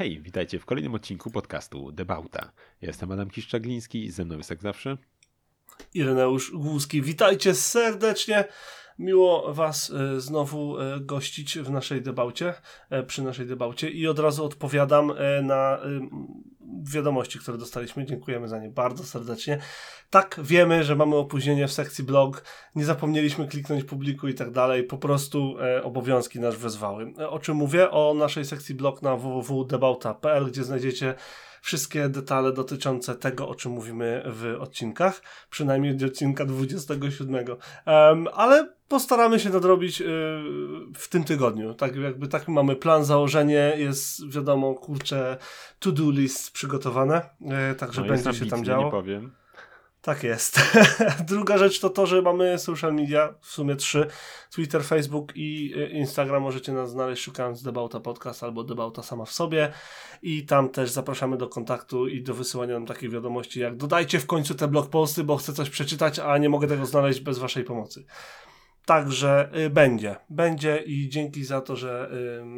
Hej, witajcie w kolejnym odcinku podcastu Debauta. Jestem Adam Kiszczagliński i ze mną jest jak zawsze Ireneusz Głuski. Witajcie serdecznie. Miło Was e, znowu e, gościć w naszej debaucie, e, przy naszej debaucie i od razu odpowiadam na wiadomości, które dostaliśmy. Dziękujemy za nie bardzo serdecznie. Tak, wiemy, że mamy opóźnienie w sekcji blog, nie zapomnieliśmy kliknąć publiku i tak dalej, po prostu obowiązki nas wezwały. O czym mówię? O naszej sekcji blog na www.debauta.pl, gdzie znajdziecie wszystkie detale dotyczące tego, o czym mówimy w odcinkach, przynajmniej do odcinka 27. Um, ale postaramy się nadrobić yy, w tym tygodniu. Tak jakby tak mamy plan, założenie, jest wiadomo, kurczę, to-do list przygotowane, yy, także no będzie się tam działo. Nie powiem. Tak jest. Druga rzecz to to, że mamy social media, w sumie trzy. Twitter, Facebook i y, Instagram możecie nas znaleźć szukając Debauta Podcast albo Debauta sama w sobie. I tam też zapraszamy do kontaktu i do wysyłania nam takich wiadomości jak dodajcie w końcu te blog posty, bo chcę coś przeczytać, a nie mogę tego znaleźć bez waszej pomocy. Także y, będzie. Będzie i dzięki za to, że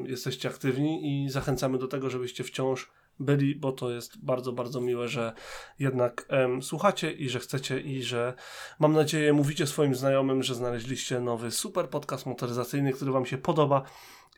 jesteście aktywni i zachęcamy do tego, żebyście wciąż byli, bo to jest bardzo, bardzo miłe, że jednak em, słuchacie i że chcecie i że mam nadzieję mówicie swoim znajomym, że znaleźliście nowy super podcast motoryzacyjny, który wam się podoba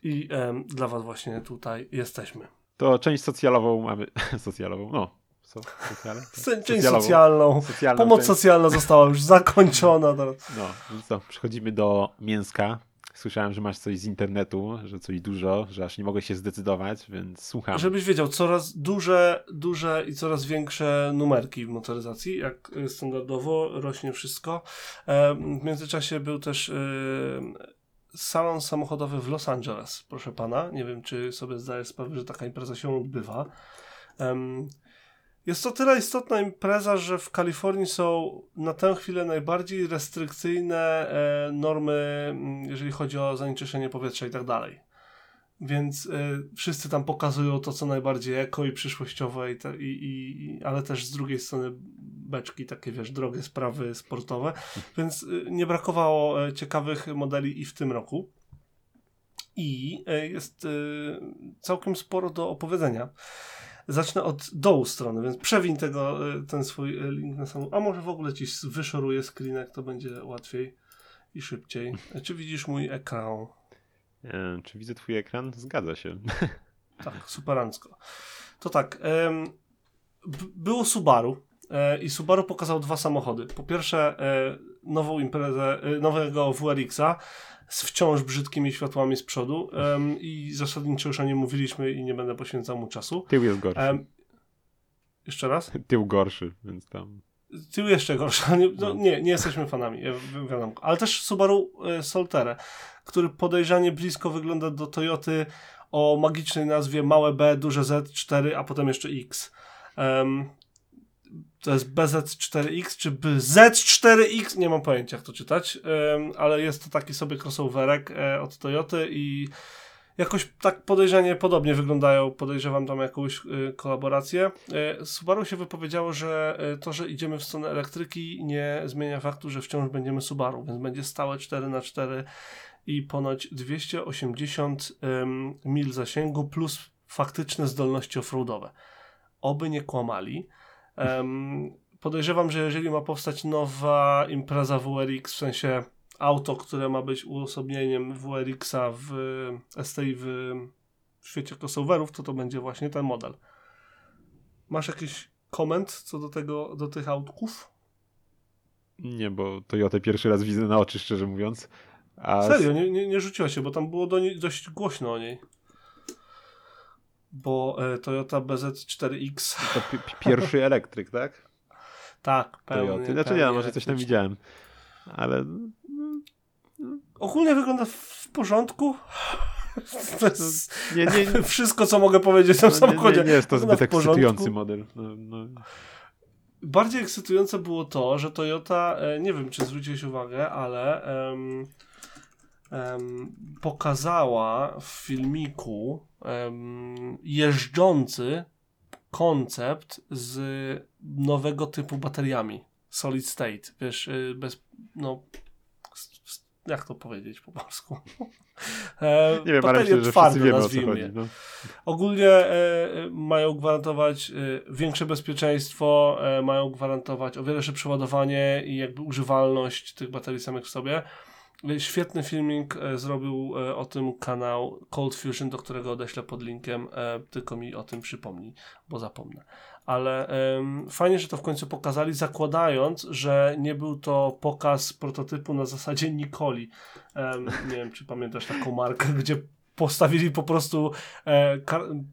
i em, dla was właśnie tutaj jesteśmy. To część socjalową mamy, socjalową, no, co? Socjale? Część socjalną. socjalną Pomoc część. socjalna została już zakończona. No, więc to przechodzimy do mięska. Słyszałem, że masz coś z internetu, że coś dużo, że aż nie mogę się zdecydować, więc słucham. Żebyś wiedział, coraz duże, duże i coraz większe numerki w motoryzacji, jak standardowo rośnie wszystko. E, w międzyczasie był też e, salon samochodowy w Los Angeles, proszę pana. Nie wiem, czy sobie zdajesz sprawę, że taka impreza się odbywa. Jest to tyle istotna impreza, że w Kalifornii są na tę chwilę najbardziej restrykcyjne e, normy, mm, jeżeli chodzi o zanieczyszczenie powietrza i tak dalej. Więc e, wszyscy tam pokazują to, co najbardziej eko i przyszłościowe, i, te, i, i, ale też z drugiej strony beczki, takie wiesz, drogie sprawy sportowe. Więc e, nie brakowało ciekawych modeli i w tym roku. I jest całkiem sporo do opowiedzenia. Zacznę od dołu strony, więc przewiń tego, e, ten swój e, link na samą. A może w ogóle ci wyszoruję screenek, to będzie łatwiej i szybciej. E, czy widzisz mój ekran? E, czy widzę twój ekran? Zgadza się. Tak, superancko. To tak, em, było Subaru e, i Subaru pokazał dwa samochody. Po pierwsze e, nową imprezę, nowego WRX-a z wciąż brzydkimi światłami z przodu um, i zasadniczo już o nim mówiliśmy i nie będę poświęcał mu czasu. Tył jest gorszy. Um, jeszcze raz? Tył gorszy, więc tam... Tył jeszcze gorszy. Nie, no, nie, nie jesteśmy fanami, wiadomo. Ale też Subaru e, Solterra, który podejrzanie blisko wygląda do Toyoty o magicznej nazwie małe B, duże Z, 4, a potem jeszcze X. Um, to jest BZ4X czy BZ4X, nie mam pojęcia jak to czytać, ale jest to taki sobie crossoverek e, od Toyoty i jakoś tak podejrzanie podobnie wyglądają, podejrzewam tam jakąś e, kolaborację. E, Subaru się wypowiedziało, że to, że idziemy w stronę elektryki nie zmienia faktu, że wciąż będziemy Subaru, więc będzie stałe 4x4 i ponoć 280 mil zasięgu plus faktyczne zdolności offroadowe. Oby nie kłamali. Um, podejrzewam, że jeżeli ma powstać nowa impreza WRX, w sensie auto, które ma być uosobnieniem WRX-a w STI w świecie crossoverów, to to będzie właśnie ten model. Masz jakiś koment co do tego, do tych autków? Nie, bo Toyota pierwszy raz widzę na oczy, szczerze mówiąc. A... Serio, nie, nie, nie rzuciła się, bo tam było do niej dość głośno o niej bo e, Toyota BZ4X. To pierwszy elektryk, tak? tak, pełny. Toyota. Znaczy nie, może coś tam widziałem, ale... Ogólnie wygląda w porządku. Jest nie, nie, wszystko, co mogę powiedzieć w tym no, samochodzie. Nie, nie, jest to zbyt ekscytujący model. No, no. Bardziej ekscytujące było to, że Toyota, e, nie wiem czy zwróciłeś uwagę, ale um, pokazała w filmiku jeżdżący koncept z nowego typu bateriami. Solid state, wiesz, y, bez, no, jak to powiedzieć po polsku? E, Nie wiem, ale baterie myślę, że twarde, wiemy nazwijmy je. No. Ogólnie e, e, mają gwarantować e, większe bezpieczeństwo, e, mają gwarantować o wiele szybsze ładowanie i jakby używalność tych baterii samych w sobie. Świetny filming e, zrobił e, o tym kanał Cold Fusion, do którego odeślę pod linkiem, e, tylko mi o tym przypomnij, bo zapomnę. Ale fajnie, że to w końcu pokazali, zakładając, że nie był to pokaz prototypu na zasadzie Nikoli. Nie wiem, czy pamiętasz taką markę, gdzie postawili po prostu e,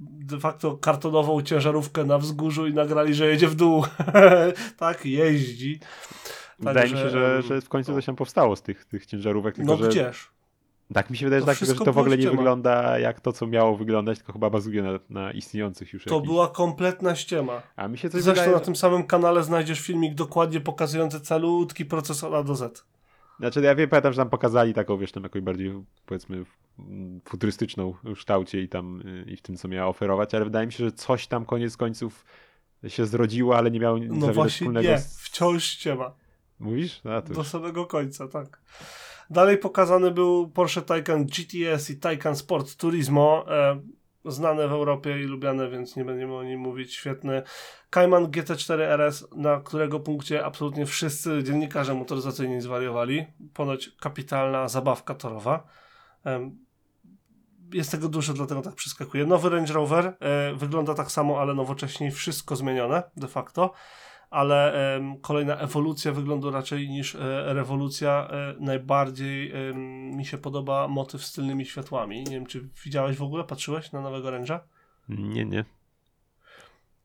de facto kartonową ciężarówkę na wzgórzu i nagrali, że jedzie w dół. tak, jeździ. Wydaje mi się, że, że w końcu no. coś tam powstało z tych, tych ciężarówek, tylko No że gdzież? tak mi się wydaje, że, To tak, że to w ogóle nie ściema. wygląda jak to, co miało wyglądać, tylko chyba bazuje na, na istniejących już To jakichś. była kompletna ściema. A mi się coś Zresztą wydaje, na tym samym kanale znajdziesz filmik dokładnie pokazujący calutki proces od A do Z. Znaczy ja wiem, pamiętam, że tam pokazali taką, wiesz, tam jakąś bardziej powiedzmy mm, futurystyczną w kształcie i tam y, i w tym, co miała oferować, ale wydaje mi się, że coś tam koniec końców się zrodziło, ale nie miało za No właśnie wspólnego nie, z... wciąż ściema. Mówisz? To Do samego końca, tak. Dalej pokazany był Porsche Taycan GTS i Taycan Sport Turismo, e, znane w Europie i lubiane, więc nie będziemy o nim mówić. Świetny. Cayman GT4 RS, na którego punkcie absolutnie wszyscy dziennikarze motoryzacyjni zwariowali. Ponoć kapitalna zabawka torowa. Em, jest tego dużo, dlatego tak przeskakuje. Nowy Range Rover e, wygląda tak samo, ale nowocześniej wszystko zmienione de facto ale kolejna ewolucja wyglądu raczej niż e, rewolucja. E, najbardziej mi się podoba motyw z tylnymi światłami. Nie wiem, czy widziałeś w ogóle, patrzyłeś na nowego Range'a? Nie, nie.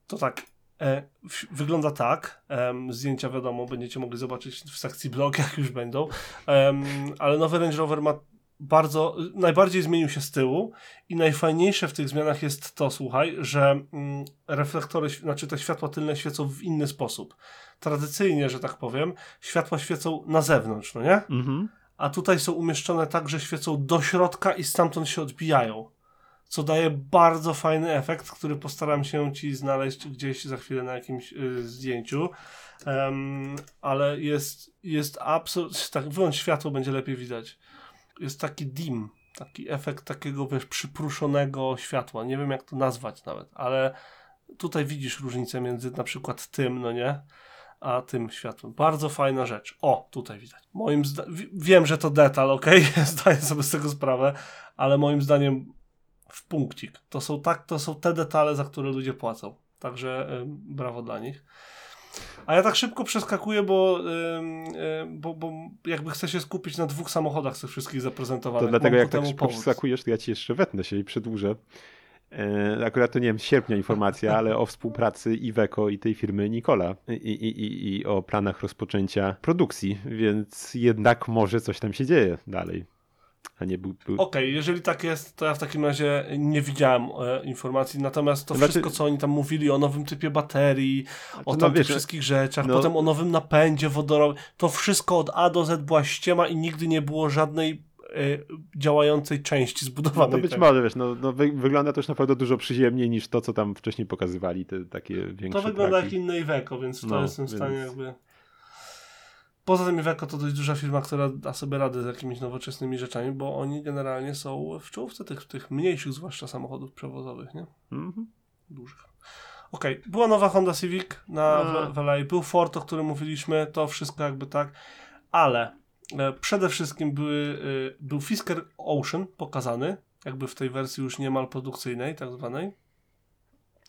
To tak. E, wygląda tak. Zdjęcia wiadomo, będziecie mogli zobaczyć w sekcji blog, jak już będą. Ale nowy Range Rover ma bardzo, najbardziej zmienił się z tyłu i najfajniejsze w tych zmianach jest to, słuchaj, że mm, reflektory, znaczy te światła tylne świecą w inny sposób. Tradycyjnie, że tak powiem, światła świecą na zewnątrz, no nie? Mhm. A tutaj są umieszczone tak, że świecą do środka i stamtąd się odbijają. Co daje bardzo fajny efekt, który postaram się ci znaleźć gdzieś za chwilę na jakimś y, zdjęciu. Em, ale jest, jest absolutnie. Tak, wyłącz światło, będzie lepiej widać. Jest taki dim, taki efekt takiego, wiesz, przypruszonego światła. Nie wiem, jak to nazwać nawet, ale tutaj widzisz różnicę między na przykład tym, no nie? A tym światłem. Bardzo fajna rzecz. O, tutaj widać. Moim wiem, że to detal, ok? Zdaję sobie z tego sprawę, ale moim zdaniem w punkcik. To są tak, to są te detale, za które ludzie płacą. Także ym, brawo dla nich. A ja tak szybko przeskakuję, bo, ym, bo, bo jakby chcę się skupić na dwóch samochodach z tych wszystkich zaprezentowanych. To dlatego Mam jak tak szybko powód. przeskakujesz, to ja ci jeszcze wetnę się i przedłużę. E, akurat to nie wiem, z sierpnia informacja, ale o współpracy Iveco i tej firmy Nikola i, i, i, i o planach rozpoczęcia produkcji, więc jednak może coś tam się dzieje dalej. A nie był. był... Okej, jeżeli tak jest, to ja w takim razie nie widziałem e, informacji, natomiast to Znaczy- wszystko, co oni tam mówili o nowym typie baterii, o no tam tych wiesz, wszystkich rzeczach, no- potem o nowym napędzie wodorowym, to wszystko od A do Z była ściema i nigdy nie było żadnej e, działającej części No zbudowanej. to być może, wiesz, no, no wy, wygląda to już naprawdę dużo przyziemniej niż to, co tam wcześniej pokazywali, te takie większe To wygląda traki. jak inne Iveco, więc to No, jestem w stanie więc- jakby... Poza tym Iveco to dość duża firma, która da sobie radę z jakimiś nowoczesnymi rzeczami, bo oni generalnie są w czołówce tych, tych mniejszych zwłaszcza samochodów przewozowych, nie? Mhm. dużych. Okej, była nowa Honda Civic na No. LA, był Ford, o którym mówiliśmy, to wszystko jakby tak, ale e, przede wszystkim były, e, był Fisker Ocean pokazany, jakby w tej wersji już niemal produkcyjnej, tak zwanej,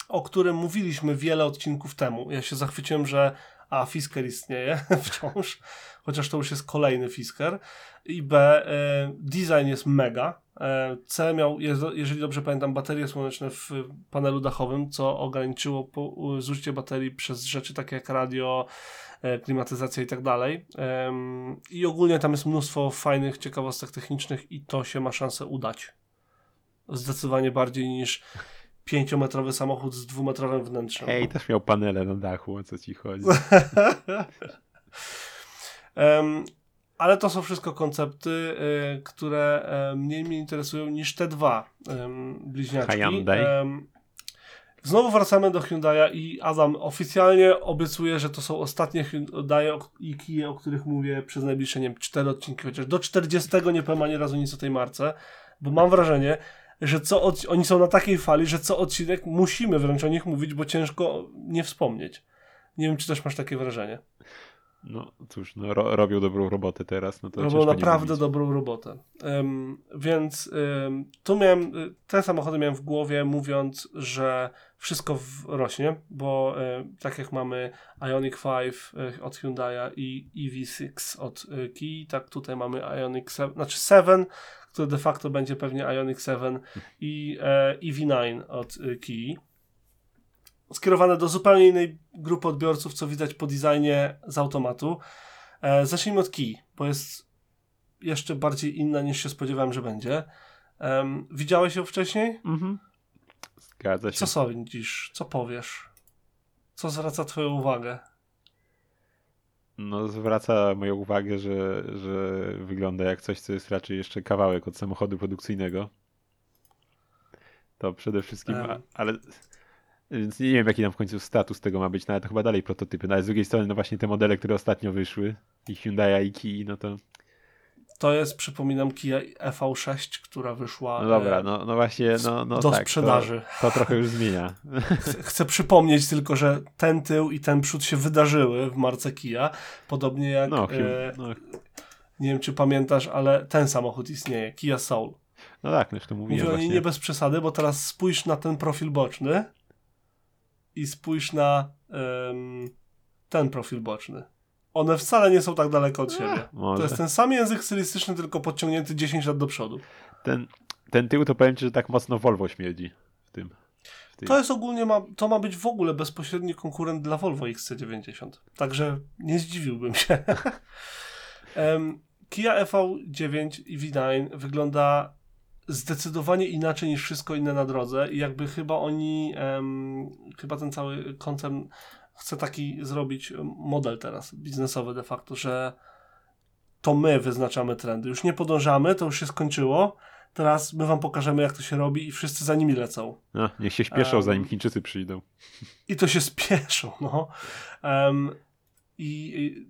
o którym mówiliśmy wiele odcinków temu. Ja się zachwyciłem, że A, Fisker istnieje wciąż, chociaż to już jest kolejny Fisker. I B, e, design jest mega. E, C miał, jeżeli dobrze pamiętam, baterie słoneczne w panelu dachowym, co ograniczyło zużycie baterii przez rzeczy takie jak radio, e, klimatyzacja i tak dalej. I ogólnie tam jest mnóstwo fajnych ciekawostek technicznych i to się ma szansę udać. Zdecydowanie bardziej niż pięciometrowy samochód z dwumetrowym wnętrzem. Ej, też miał panele na dachu, o co ci chodzi. Em, ale to są wszystko koncepty, y, które e, mniej mnie interesują niż te dwa em, bliźniaczki. Hyundai. Znowu wracamy do Hyundai'a i Adam oficjalnie obiecuje, że to są ostatnie Hyundai i Kia, o których mówię przez najbliższe, nie wiem, 4 odcinki, chociaż do 40 nie powiem ani razu nic o tej marce, bo mam wrażenie, że co od... oni są na takiej fali, że co odcinek musimy wręcz o nich mówić, bo ciężko nie wspomnieć. Nie wiem, czy też masz takie wrażenie. No cóż, no, ro, robią dobrą robotę teraz. No to robią naprawdę dobrą robotę. Um, więc um, tu miałem, te samochody miałem w głowie, mówiąc, że wszystko rośnie, bo um, tak jak mamy Ioniq 5 e, od Hyundai'a i EV6 od e, Kia, tak tutaj mamy Ioniq 7, znaczy 7, który de facto będzie pewnie Ioniq 7 i e, EV9 od Kia skierowane do zupełnie innej grupy odbiorców, co widać po designie z automatu. E, zacznijmy od key, bo jest jeszcze bardziej inna niż się spodziewałem, że będzie. Um, widziałeś ją wcześniej? Mhm. Zgadza się. Co sądzisz? Co powiesz? Co zwraca twoją uwagę? No, zwraca moją uwagę, że, że wygląda jak coś, co jest raczej jeszcze kawałek od samochodu produkcyjnego. To przede wszystkim, um. ale więc nie wiem, jaki tam w końcu status tego ma być, no ale to chyba dalej prototypy. No ale z drugiej strony, no właśnie te modele, które ostatnio wyszły, i Hyundai i Kia, no to... To jest, przypominam, Kia EV6, która wyszła No dobra, no, no właśnie, no, no do tak, sprzedaży. To, to, trochę już zmienia. Chcę, chcę, przypomnieć tylko, że ten tył i ten przód się wydarzyły w marce Kia, podobnie jak... No, e, no. Nie wiem, czy pamiętasz, ale ten samochód istnieje, Kia Soul. No tak, już to mówiłem Mówię niej nie bez przesady, bo teraz spójrz na ten profil boczny i spójrz na um, ten profil boczny. One wcale nie są tak daleko od siebie. to jest ten sam język stylistyczny, tylko podciągnięty 10 lat do przodu. Ten, ten tył to powiem ci, że tak mocno Volvo śmierdzi w tym. W to jest ogólnie, ma, to ma być w ogóle bezpośredni konkurent dla Volvo XC90. Także nie zdziwiłbym się. um, Kia EV9 i V9 wygląda zdecydowanie inaczej niż wszystko inne na drodze i jakby chyba oni, um, chyba ten cały koncern chce taki zrobić model teraz, biznesowy de facto, że to my wyznaczamy trendy. Już nie podążamy, to już się skończyło. Teraz my wam pokażemy, jak to się robi i wszyscy za nimi lecą. No, niech się śpieszą, um, zanim Chińczycy przyjdą. I to się spieszą, no. Um, i, i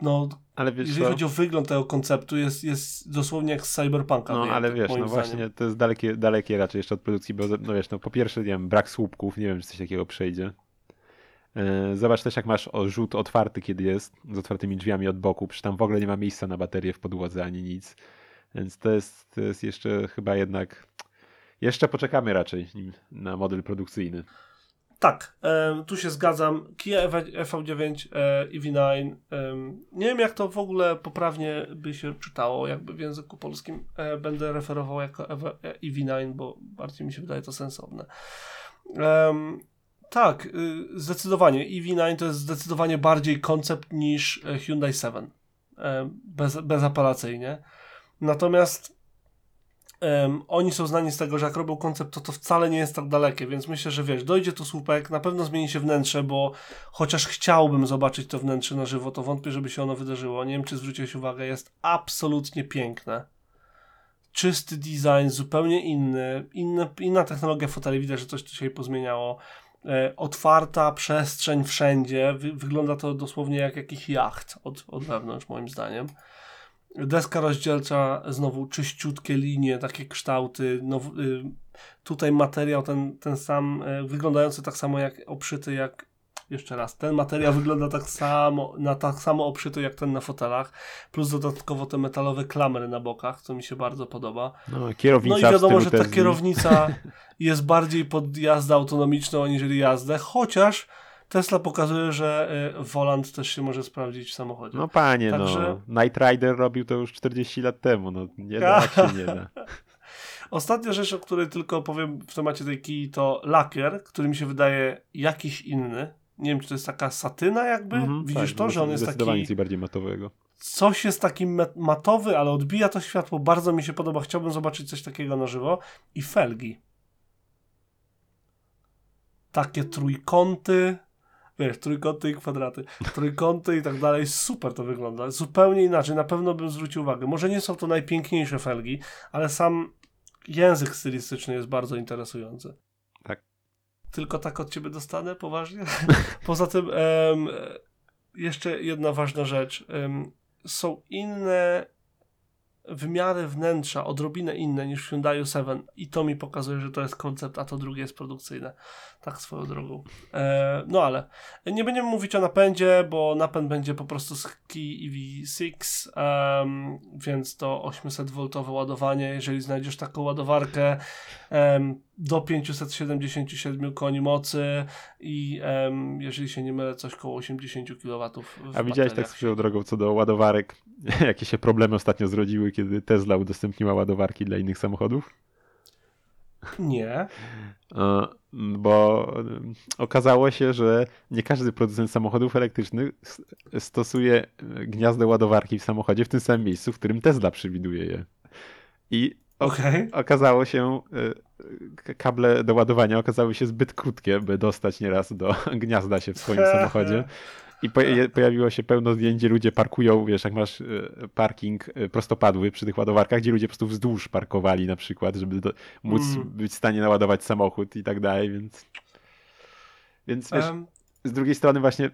no, ale wiesz, jeżeli chodzi o wygląd tego konceptu, jest, jest dosłownie jak z Cyberpunka. No, ale wiesz, no właśnie, to jest dalekie, dalekie raczej jeszcze od produkcji, bo no wiesz, no po pierwsze, nie wiem, brak słupków, nie wiem, czy coś takiego przejdzie. E, zobacz też, jak masz rzut otwarty, kiedy jest, z otwartymi drzwiami od boku, przecież tam w ogóle nie ma miejsca na baterię w podłodze ani nic. Więc to jest, to jest jeszcze chyba jednak. Jeszcze poczekamy raczej na model produkcyjny. Tak, e, tu się zgadzam. Kia EV9 e, EV9. E, nie wiem, jak to w ogóle poprawnie by się czytało, jakby w języku polskim będę referował jako EV9, bo bardziej mi się wydaje to sensowne. Tak, y, zdecydowanie. EV9 to jest zdecydowanie bardziej koncept niż e, Hyundai 7. E, bez, bezapelacyjnie. Natomiast Um, oni są znani z tego, że jak robią koncept, to to wcale nie jest tak dalekie, więc myślę, że wiesz, dojdzie tu słupek, na pewno zmieni się wnętrze, bo chociaż chciałbym zobaczyć to wnętrze na żywo, to wątpię, żeby się ono wydarzyło. Nie wiem, czy zwróciłeś uwagę, jest absolutnie piękne. Czysty design, zupełnie inny, inny inna technologia foteli, widać, że coś tu się pozmieniało. E, otwarta przestrzeń wszędzie, Wy, wygląda to dosłownie jak jakiś jacht od, od wewnątrz, moim zdaniem. Deska rozdzielcza, znowu czyściutkie linie, takie kształty. No, y, tutaj materiał ten, ten sam, y, wyglądający tak samo jak obszyty jak. Jeszcze raz, ten materiał wygląda tak samo, na tak samo obszyty jak ten na fotelach, plus dodatkowo te metalowe klamry na bokach, co mi się bardzo podoba. No, kierownica no i wiadomo, że ta kierownica jest bardziej pod jazdę autonomiczną aniżeli jazdę, chociaż Tesla pokazuje, że y, volant też się może sprawdzić w samochodzie. No panie, no. Także... no. Night Rider robił to już 40 lat temu, no nie da, się nie da. Ostatnia rzecz, o której tylko powiem w temacie tej kij, to lakier, który mi się wydaje jakiś inny. Nie wiem, czy to jest taka satyna jakby? Mm -hmm, Widzisz tak, to, że on jest taki... bardziej matowego. Coś jest taki matowy, ale odbija to światło. Bardzo mi się podoba. Chciałbym zobaczyć coś takiego na żywo. I felgi. Takie trójkąty wiesz, trójkąty i kwadraty, trójkąty i tak dalej, super to wygląda, zupełnie inaczej, na pewno bym zwrócił uwagę. Może nie są to najpiękniejsze felgi, ale sam język stylistyczny jest bardzo interesujący. Tylko tak od ciebie dostanę, poważnie. Poza tym, em, jeszcze jedna ważna rzecz. Em, są inne wymiary wnętrza, odrobinę inne niż w Hyundai 7 i to mi pokazuje, że to jest koncept, a to drugie jest produkcyjne. Tak swoją drogą. E, no ale nie będziemy mówić o napędzie, bo napęd będzie po prostu z Key EV6, em, więc to 800V ładowanie, jeżeli znajdziesz taką ładowarkę em, do 577 koni mocy i em, jeżeli się nie mylę, coś koło 80 kW. A widziałeś tak swoją drogą co do ładowarek, jakie się problemy ostatnio zrodziły, kiedy Tesla udostępniła ładowarki dla innych samochodów? Nie. Bo e, okazało się, że nie każdy producent samochodów elektrycznych stosuje gniazdo ładowarki w samochodzie w tym samym miejscu, w którym Tesla przewiduje je. I o- Okej. okazało się, e, kable do ładowania okazały się zbyt krótkie, by dostać nieraz do gniazda się w swoim samochodzie. I pojawiło się pełno zdjęć, gdzie ludzie parkują, wiesz, jak masz e, parking e, prostopadły przy tych ładowarkach, gdzie ludzie po prostu wzdłuż parkowali na przykład, żeby do, móc Mm. być w stanie naładować samochód i tak dalej, więc... Więc wiesz, Em, z drugiej strony właśnie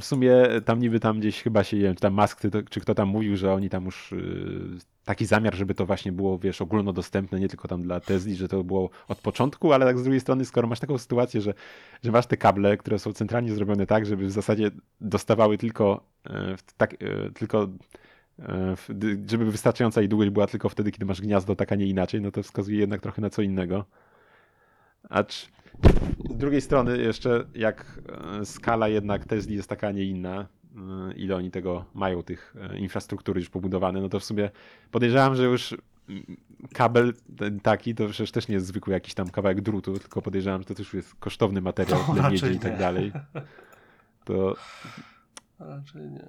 w sumie tam niby tam gdzieś chyba się, nie wiem, czy tam Musk, czy, to, czy kto tam mówił, że oni tam już yy, taki zamiar, żeby to właśnie było, wiesz, ogólnodostępne, nie tylko tam dla Tesli, że to było od początku, ale tak z drugiej strony, skoro masz taką sytuację, że, że masz te kable, które są centralnie zrobione tak, żeby w zasadzie dostawały tylko, e, tak, e, tylko e, żeby wystarczająca ich długość była tylko wtedy, kiedy masz gniazdo, tak a nie inaczej, no to wskazuje jednak trochę na co innego. Acz z drugiej strony jeszcze jak skala jednak Tesli jest taka, a nie inna, ile oni tego mają, tych e, infrastruktury już pobudowane, no to w sumie podejrzewam, że już kabel ten taki to przecież też nie jest zwykły jakiś tam kawałek drutu, tylko podejrzewam, że to też jest kosztowny materiał To dla miedzi i tak nie. dalej. To Raczej nie.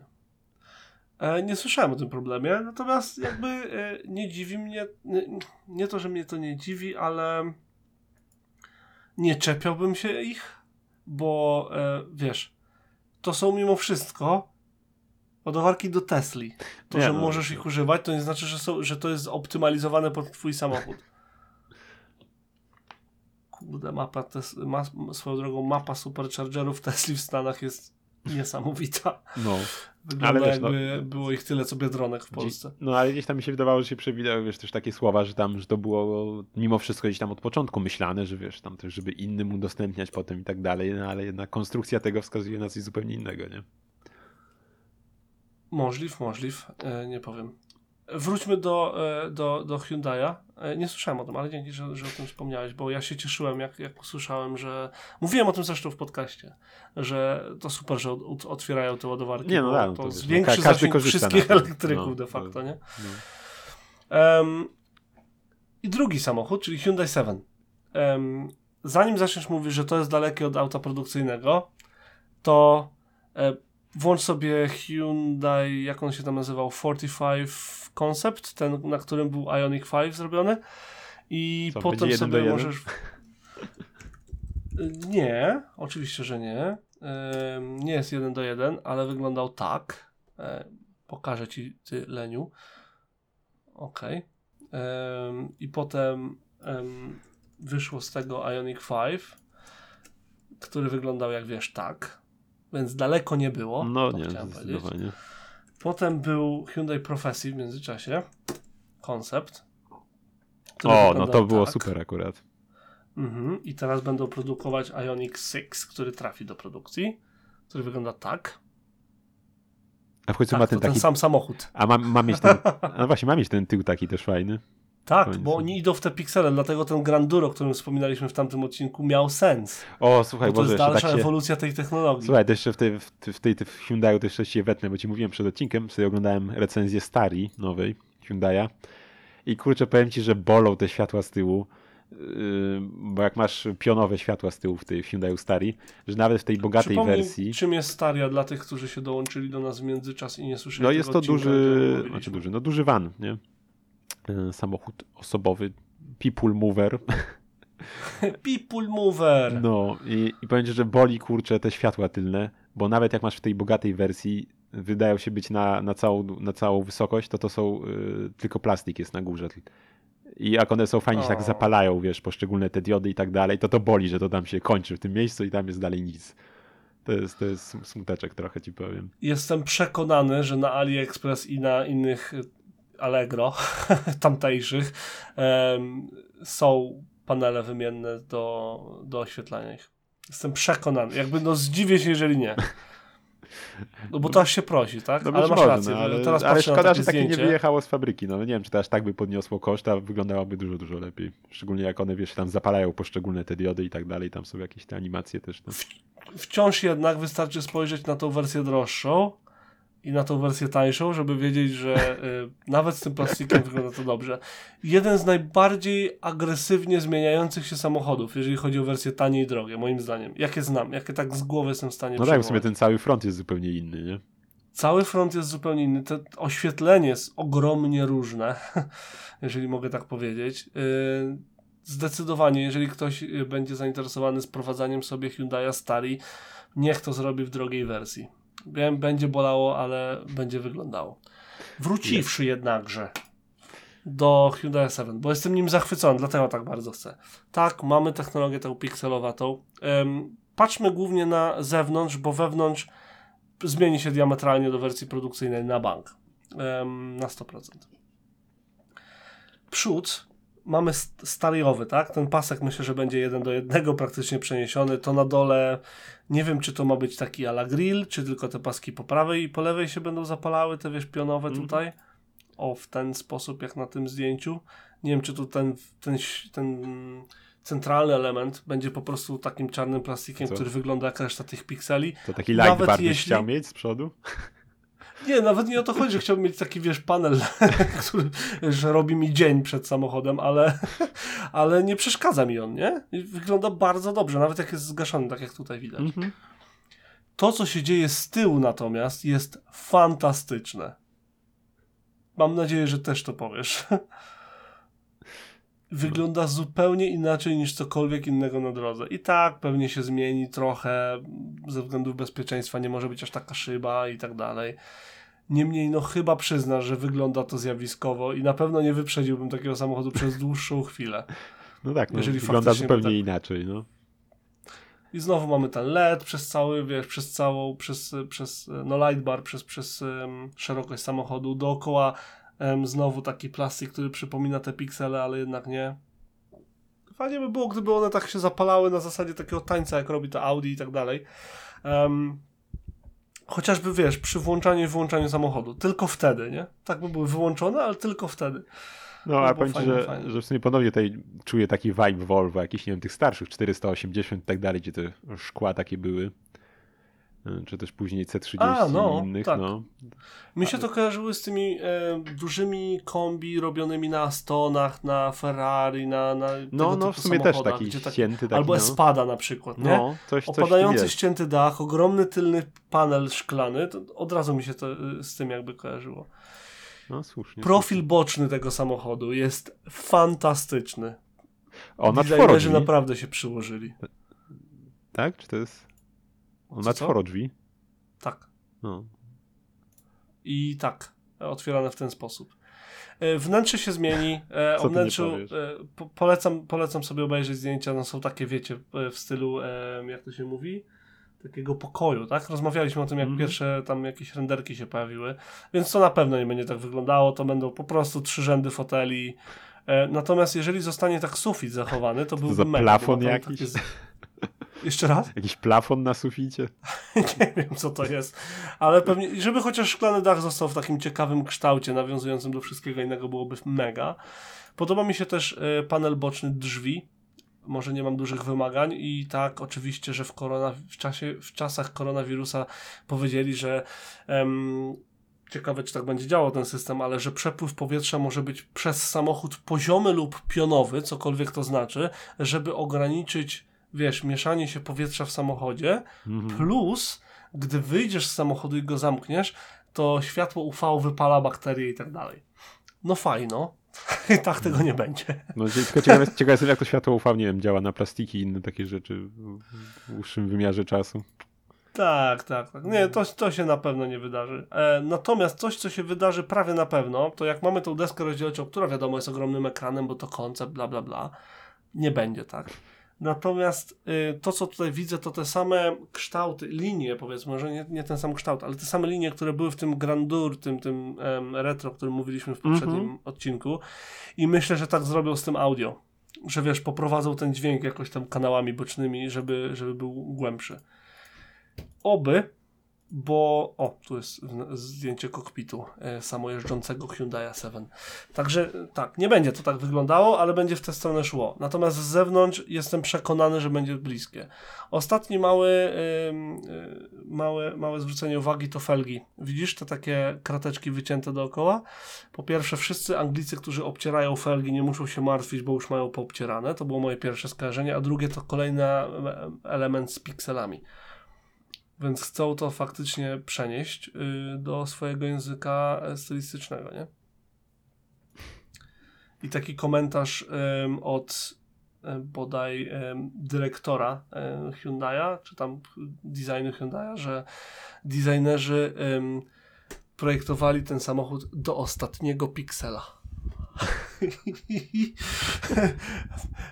E, nie słyszałem o tym problemie, natomiast jakby e, nie dziwi mnie, nie, nie to, że mnie to nie dziwi, ale nie czepiałbym się ich, bo wiesz, to są mimo wszystko ładowarki do Tesli. To, Nie, że no, możesz ich używać, to nie znaczy, że, są, że to jest optymalizowane pod twój samochód. Kurde, mapa tes, ma, swoją drogą mapa superchargerów Tesli w Stanach jest niesamowita. no. Wygląda Ale wiesz, no- jakby było ich tyle, co Biedronek w Polsce. No ale gdzieś tam mi się wydawało, że się przewidziały, wiesz, też takie słowa, że tam, że to było mimo wszystko gdzieś tam od początku myślane, że wiesz, tam też, żeby innym udostępniać potem i tak dalej, no ale jednak konstrukcja tego wskazuje na coś zupełnie innego, nie? Możliw, możliw, e, nie powiem. Wróćmy do, e, do, do Hyundai'a. E, nie słyszałem o tym, ale dzięki, że, że o tym wspomniałeś, bo ja się cieszyłem, jak, jak usłyszałem, że... Mówiłem o tym zresztą w podcaście, że to super, że od, otwierają te ładowarki, Nie, no bo tak, no to, wiesz, no zwiększy każdy zasięg wszystkich elektryków No, de to- facto, nie? No. Em, I drugi samochód, czyli Hyundai 7. Em, zanim zaczniesz mówić, że to jest dalekie od auta produkcyjnego, to e, włącz sobie Hyundai, jak on się tam nazywał, 45 Concept, ten, na którym był Ioniq 5 zrobiony. I Co, potem sobie możesz. Nie, oczywiście, że nie. Nie jest jeden do jeden, ale wyglądał tak. E, pokażę ci, ty, Leniu. Okej. Em, I potem em, wyszło z tego Ioniq 5, który wyglądał jak wiesz tak, więc daleko nie było. No nie, chciałem powiedzieć. Potem był Hyundai Professi w międzyczasie, koncept. O, no to było tak. super akurat. Mhm. I teraz będą produkować Ioniq 6, który trafi do produkcji, który wygląda tak. A w końcu Tak, ma to ten ten taki... sam samochód. A ma, ma mieć ten... No właśnie, ma mieć ten tył taki też fajny. Tak, bo oni idą w te piksele, dlatego ten Granduro, o którym wspominaliśmy w tamtym odcinku, miał sens. O, słuchaj, Bo to jest dalsza tak się... ewolucja tej technologii. Słuchaj, to jeszcze w tej, w, w tej w Hyundai'u też jeszcze się wetnę, bo ci mówiłem przed odcinkiem, sobie oglądałem recenzję Stari nowej Hyundai'a i kurczę, powiem ci, że bolą te światła z tyłu, yy, bo jak masz pionowe światła z tyłu w tej Hyundai'u Stari, że nawet w tej bogatej Przypomnij, wersji, czym jest Staria dla tych, którzy się dołączyli do nas w międzyczas i nie słyszeli no jest to duży, znaczy duży, no duży van, nie? Yy, Samochód osobowy, people mover, People Mover. No i, i powiem ci, że boli kurczę te światła tylne, bo nawet jak masz w tej bogatej wersji, wydają się być na, na, całą, na całą wysokość, to to są y, tylko plastik jest na górze. I jak one są fajnie się tak O. zapalają, wiesz, poszczególne te diody i tak dalej, to to boli, że to tam się kończy w tym miejscu i tam jest dalej nic. To jest, to jest sm- smuteczek trochę ci powiem. Jestem przekonany, że na AliExpress i na innych y, Allegro tamtejszych są panele wymienne do, do oświetlania ich. Jestem przekonany. Jakby no zdziwię się, jeżeli nie. No bo to aż się prosi, tak? No ale masz rację. no, ale, Teraz ale szkoda, takie że takie nie wyjechało z fabryki. No nie wiem, czy to aż tak by podniosło koszt, a wyglądałoby dużo, dużo lepiej. Szczególnie jak one, wiesz, tam zapalają poszczególne te diody i tak dalej, tam są jakieś te animacje też. No. Wciąż jednak wystarczy spojrzeć na tą wersję droższą i na tą wersję tańszą, żeby wiedzieć, że y, nawet z tym plastikiem wygląda to dobrze. Jeden z najbardziej agresywnie zmieniających się samochodów, jeżeli chodzi o wersje tanie i drogie, moim zdaniem. Jakie znam, jakie tak z głowy jestem w stanie No tak, w sumie ten cały front jest zupełnie inny, nie? Cały front jest zupełnie inny. To oświetlenie jest ogromnie różne, jeżeli mogę tak powiedzieć. Yy, Zdecydowanie, jeżeli ktoś y, będzie zainteresowany sprowadzaniem sobie Hyundai Stari, niech to zrobi w drogiej wersji. Wiem, będzie bolało, ale będzie wyglądało. Wróciwszy jednakże do Hyundai 7, bo jestem nim zachwycony, dlatego tak bardzo chcę. Tak, mamy technologię tą pikselowatą. Patrzmy głównie na zewnątrz, bo wewnątrz zmieni się diametralnie do wersji produkcyjnej na bank. Na 100%. Przód mamy st- stariowy, tak? Ten pasek myślę, że będzie jeden do jednego praktycznie przeniesiony. To na dole nie wiem, czy to ma być taki ala grill, czy tylko te paski po prawej i po lewej się będą zapalały, te wiesz, pionowe Mhm. tutaj. O, w ten sposób, jak na tym zdjęciu. Nie wiem, czy tu ten, ten, ten centralny element będzie po prostu takim czarnym plastikiem, Co? który wygląda jak reszta tych pikseli. To taki light Nawet bar jeśli- chciał mieć z przodu? Nie, nawet nie o to chodzi, że chciałbym mieć taki, wiesz, panel, który, że robi mi dzień przed samochodem, ale, ale nie przeszkadza mi on, nie? I wygląda bardzo dobrze, nawet jak jest zgaszony, tak jak tutaj widać. Mhm. To, co się dzieje z tyłu natomiast jest fantastyczne. Mam nadzieję, że też to powiesz. Wygląda zupełnie inaczej niż cokolwiek innego na drodze. I tak pewnie się zmieni trochę ze względów bezpieczeństwa, nie może być aż taka szyba i tak dalej. Niemniej, no chyba przyznasz, że wygląda to zjawiskowo i na pewno nie wyprzedziłbym takiego samochodu przez dłuższą chwilę. No tak, no, Jeżeli wygląda zupełnie tak- inaczej, no. I znowu mamy ten LED przez cały, wiesz, przez całą, przez, przez no light bar, przez, przez um, szerokość samochodu. Dookoła em, znowu taki plastik, który przypomina te piksele, ale jednak nie. Fajnie by było, gdyby one tak się zapalały na zasadzie takiego tańca, jak robi to Audi i tak dalej. Em, chociażby, wiesz, przy włączaniu i wyłączaniu samochodu. Tylko wtedy, nie? Tak by były wyłączone, ale tylko wtedy. No, To a powiem ci, fajne, że, fajne. że w sumie ponownie tutaj czuję taki vibe Volvo, jakiś, nie wiem, tych starszych 480 i tak dalej, gdzie te szkła takie były. Y, Czy też później C30 A, no, i innych, tak. no. Mi się to kojarzyły z tymi e, dużymi kombi robionymi na Astonach, na Ferrari, na, na No, tego no, w sumie też taki tak- ścięty taki, Albo no. Espada na przykład, nie? No, coś, coś tym Opadający ścięty dach, ogromny tylny panel szklany, to od razu mi się to y, z tym jakby kojarzyło. No, słusznie. Profil boczny tego samochodu jest fantastyczny. On ma Designerzy naprawdę się przyłożyli. tak? Czy to jest... On Co, ma czworo drzwi. Tak. No. I tak, otwierane w ten sposób. E, Wnętrze się zmieni. E, o wnętrzu e, po, polecam, polecam sobie obejrzeć zdjęcia. No są takie, wiecie, w stylu, jak to się mówi? Takiego pokoju, tak? Rozmawialiśmy o tym, jak Mhm. pierwsze tam jakieś renderki się pojawiły. Więc to na pewno nie będzie tak wyglądało. To będą po prostu trzy rzędy foteli. Natomiast jeżeli zostanie tak sufit zachowany, to byłby za mega. plafon tam jakiś? takie Jeszcze raz? Jakiś plafon na suficie. nie wiem, co to jest. Ale pewnie, żeby chociaż szklany dach został w takim ciekawym kształcie, nawiązującym do wszystkiego innego, byłoby mega. Podoba mi się też e, panel boczny drzwi. Może nie mam dużych wymagań i tak oczywiście, że w, korona, w, czasie, w czasach koronawirusa powiedzieli, że em, ciekawe czy tak będzie działał ten system, ale że przepływ powietrza może być przez samochód poziomy lub pionowy, cokolwiek to znaczy, żeby ograniczyć, wiesz, mieszanie się powietrza w samochodzie, Mhm. Plus, gdy wyjdziesz z samochodu i go zamkniesz, to światło UV wypala bakterie i tak dalej. No fajno. I tak tego nie będzie. No, tylko ciekawe, ciekawe jestem, jak to światło UV, nie wiem, działa na plastiki i inne takie rzeczy w w dłuższym wymiarze czasu. Tak, tak, tak. Nie, to, to się na pewno nie wydarzy. E, natomiast coś, co się wydarzy prawie na pewno, to jak mamy tą deskę rozdzielczą, która wiadomo jest ogromnym ekranem, bo to koncept, bla, bla, bla, nie będzie tak. Natomiast y, to, co tutaj widzę, to te same kształty, linie powiedzmy, może nie, nie ten sam kształt, ale te same linie, które były w tym Grandur, tym, tym em, retro, o którym mówiliśmy w poprzednim Mhm. odcinku. I myślę, że tak zrobią z tym audio. Że wiesz, poprowadzą ten dźwięk jakoś tam kanałami bocznymi, żeby, żeby był głębszy. Oby, bo. O, tu jest zdjęcie kokpitu e, samojeżdżącego Hyundai 7. Także e, tak, nie będzie to tak wyglądało, ale będzie w tę stronę szło. Natomiast z zewnątrz jestem przekonany, że będzie bliskie. Ostatni mały, y, małe, małe zwrócenie uwagi to felgi. Widzisz te takie krateczki wycięte dookoła? Po pierwsze, wszyscy Anglicy, którzy obcierają felgi, nie muszą się martwić, bo już mają poobcierane. To było moje pierwsze skojarzenie. A drugie to kolejny e, element z pikselami. Więc chcą to faktycznie przenieść y, do swojego języka e, stylistycznego, nie? I taki komentarz od e, bodaj dyrektora e, Hyundai'a, czy tam designu Hyundai'a, że designerzy projektowali ten samochód do ostatniego piksela.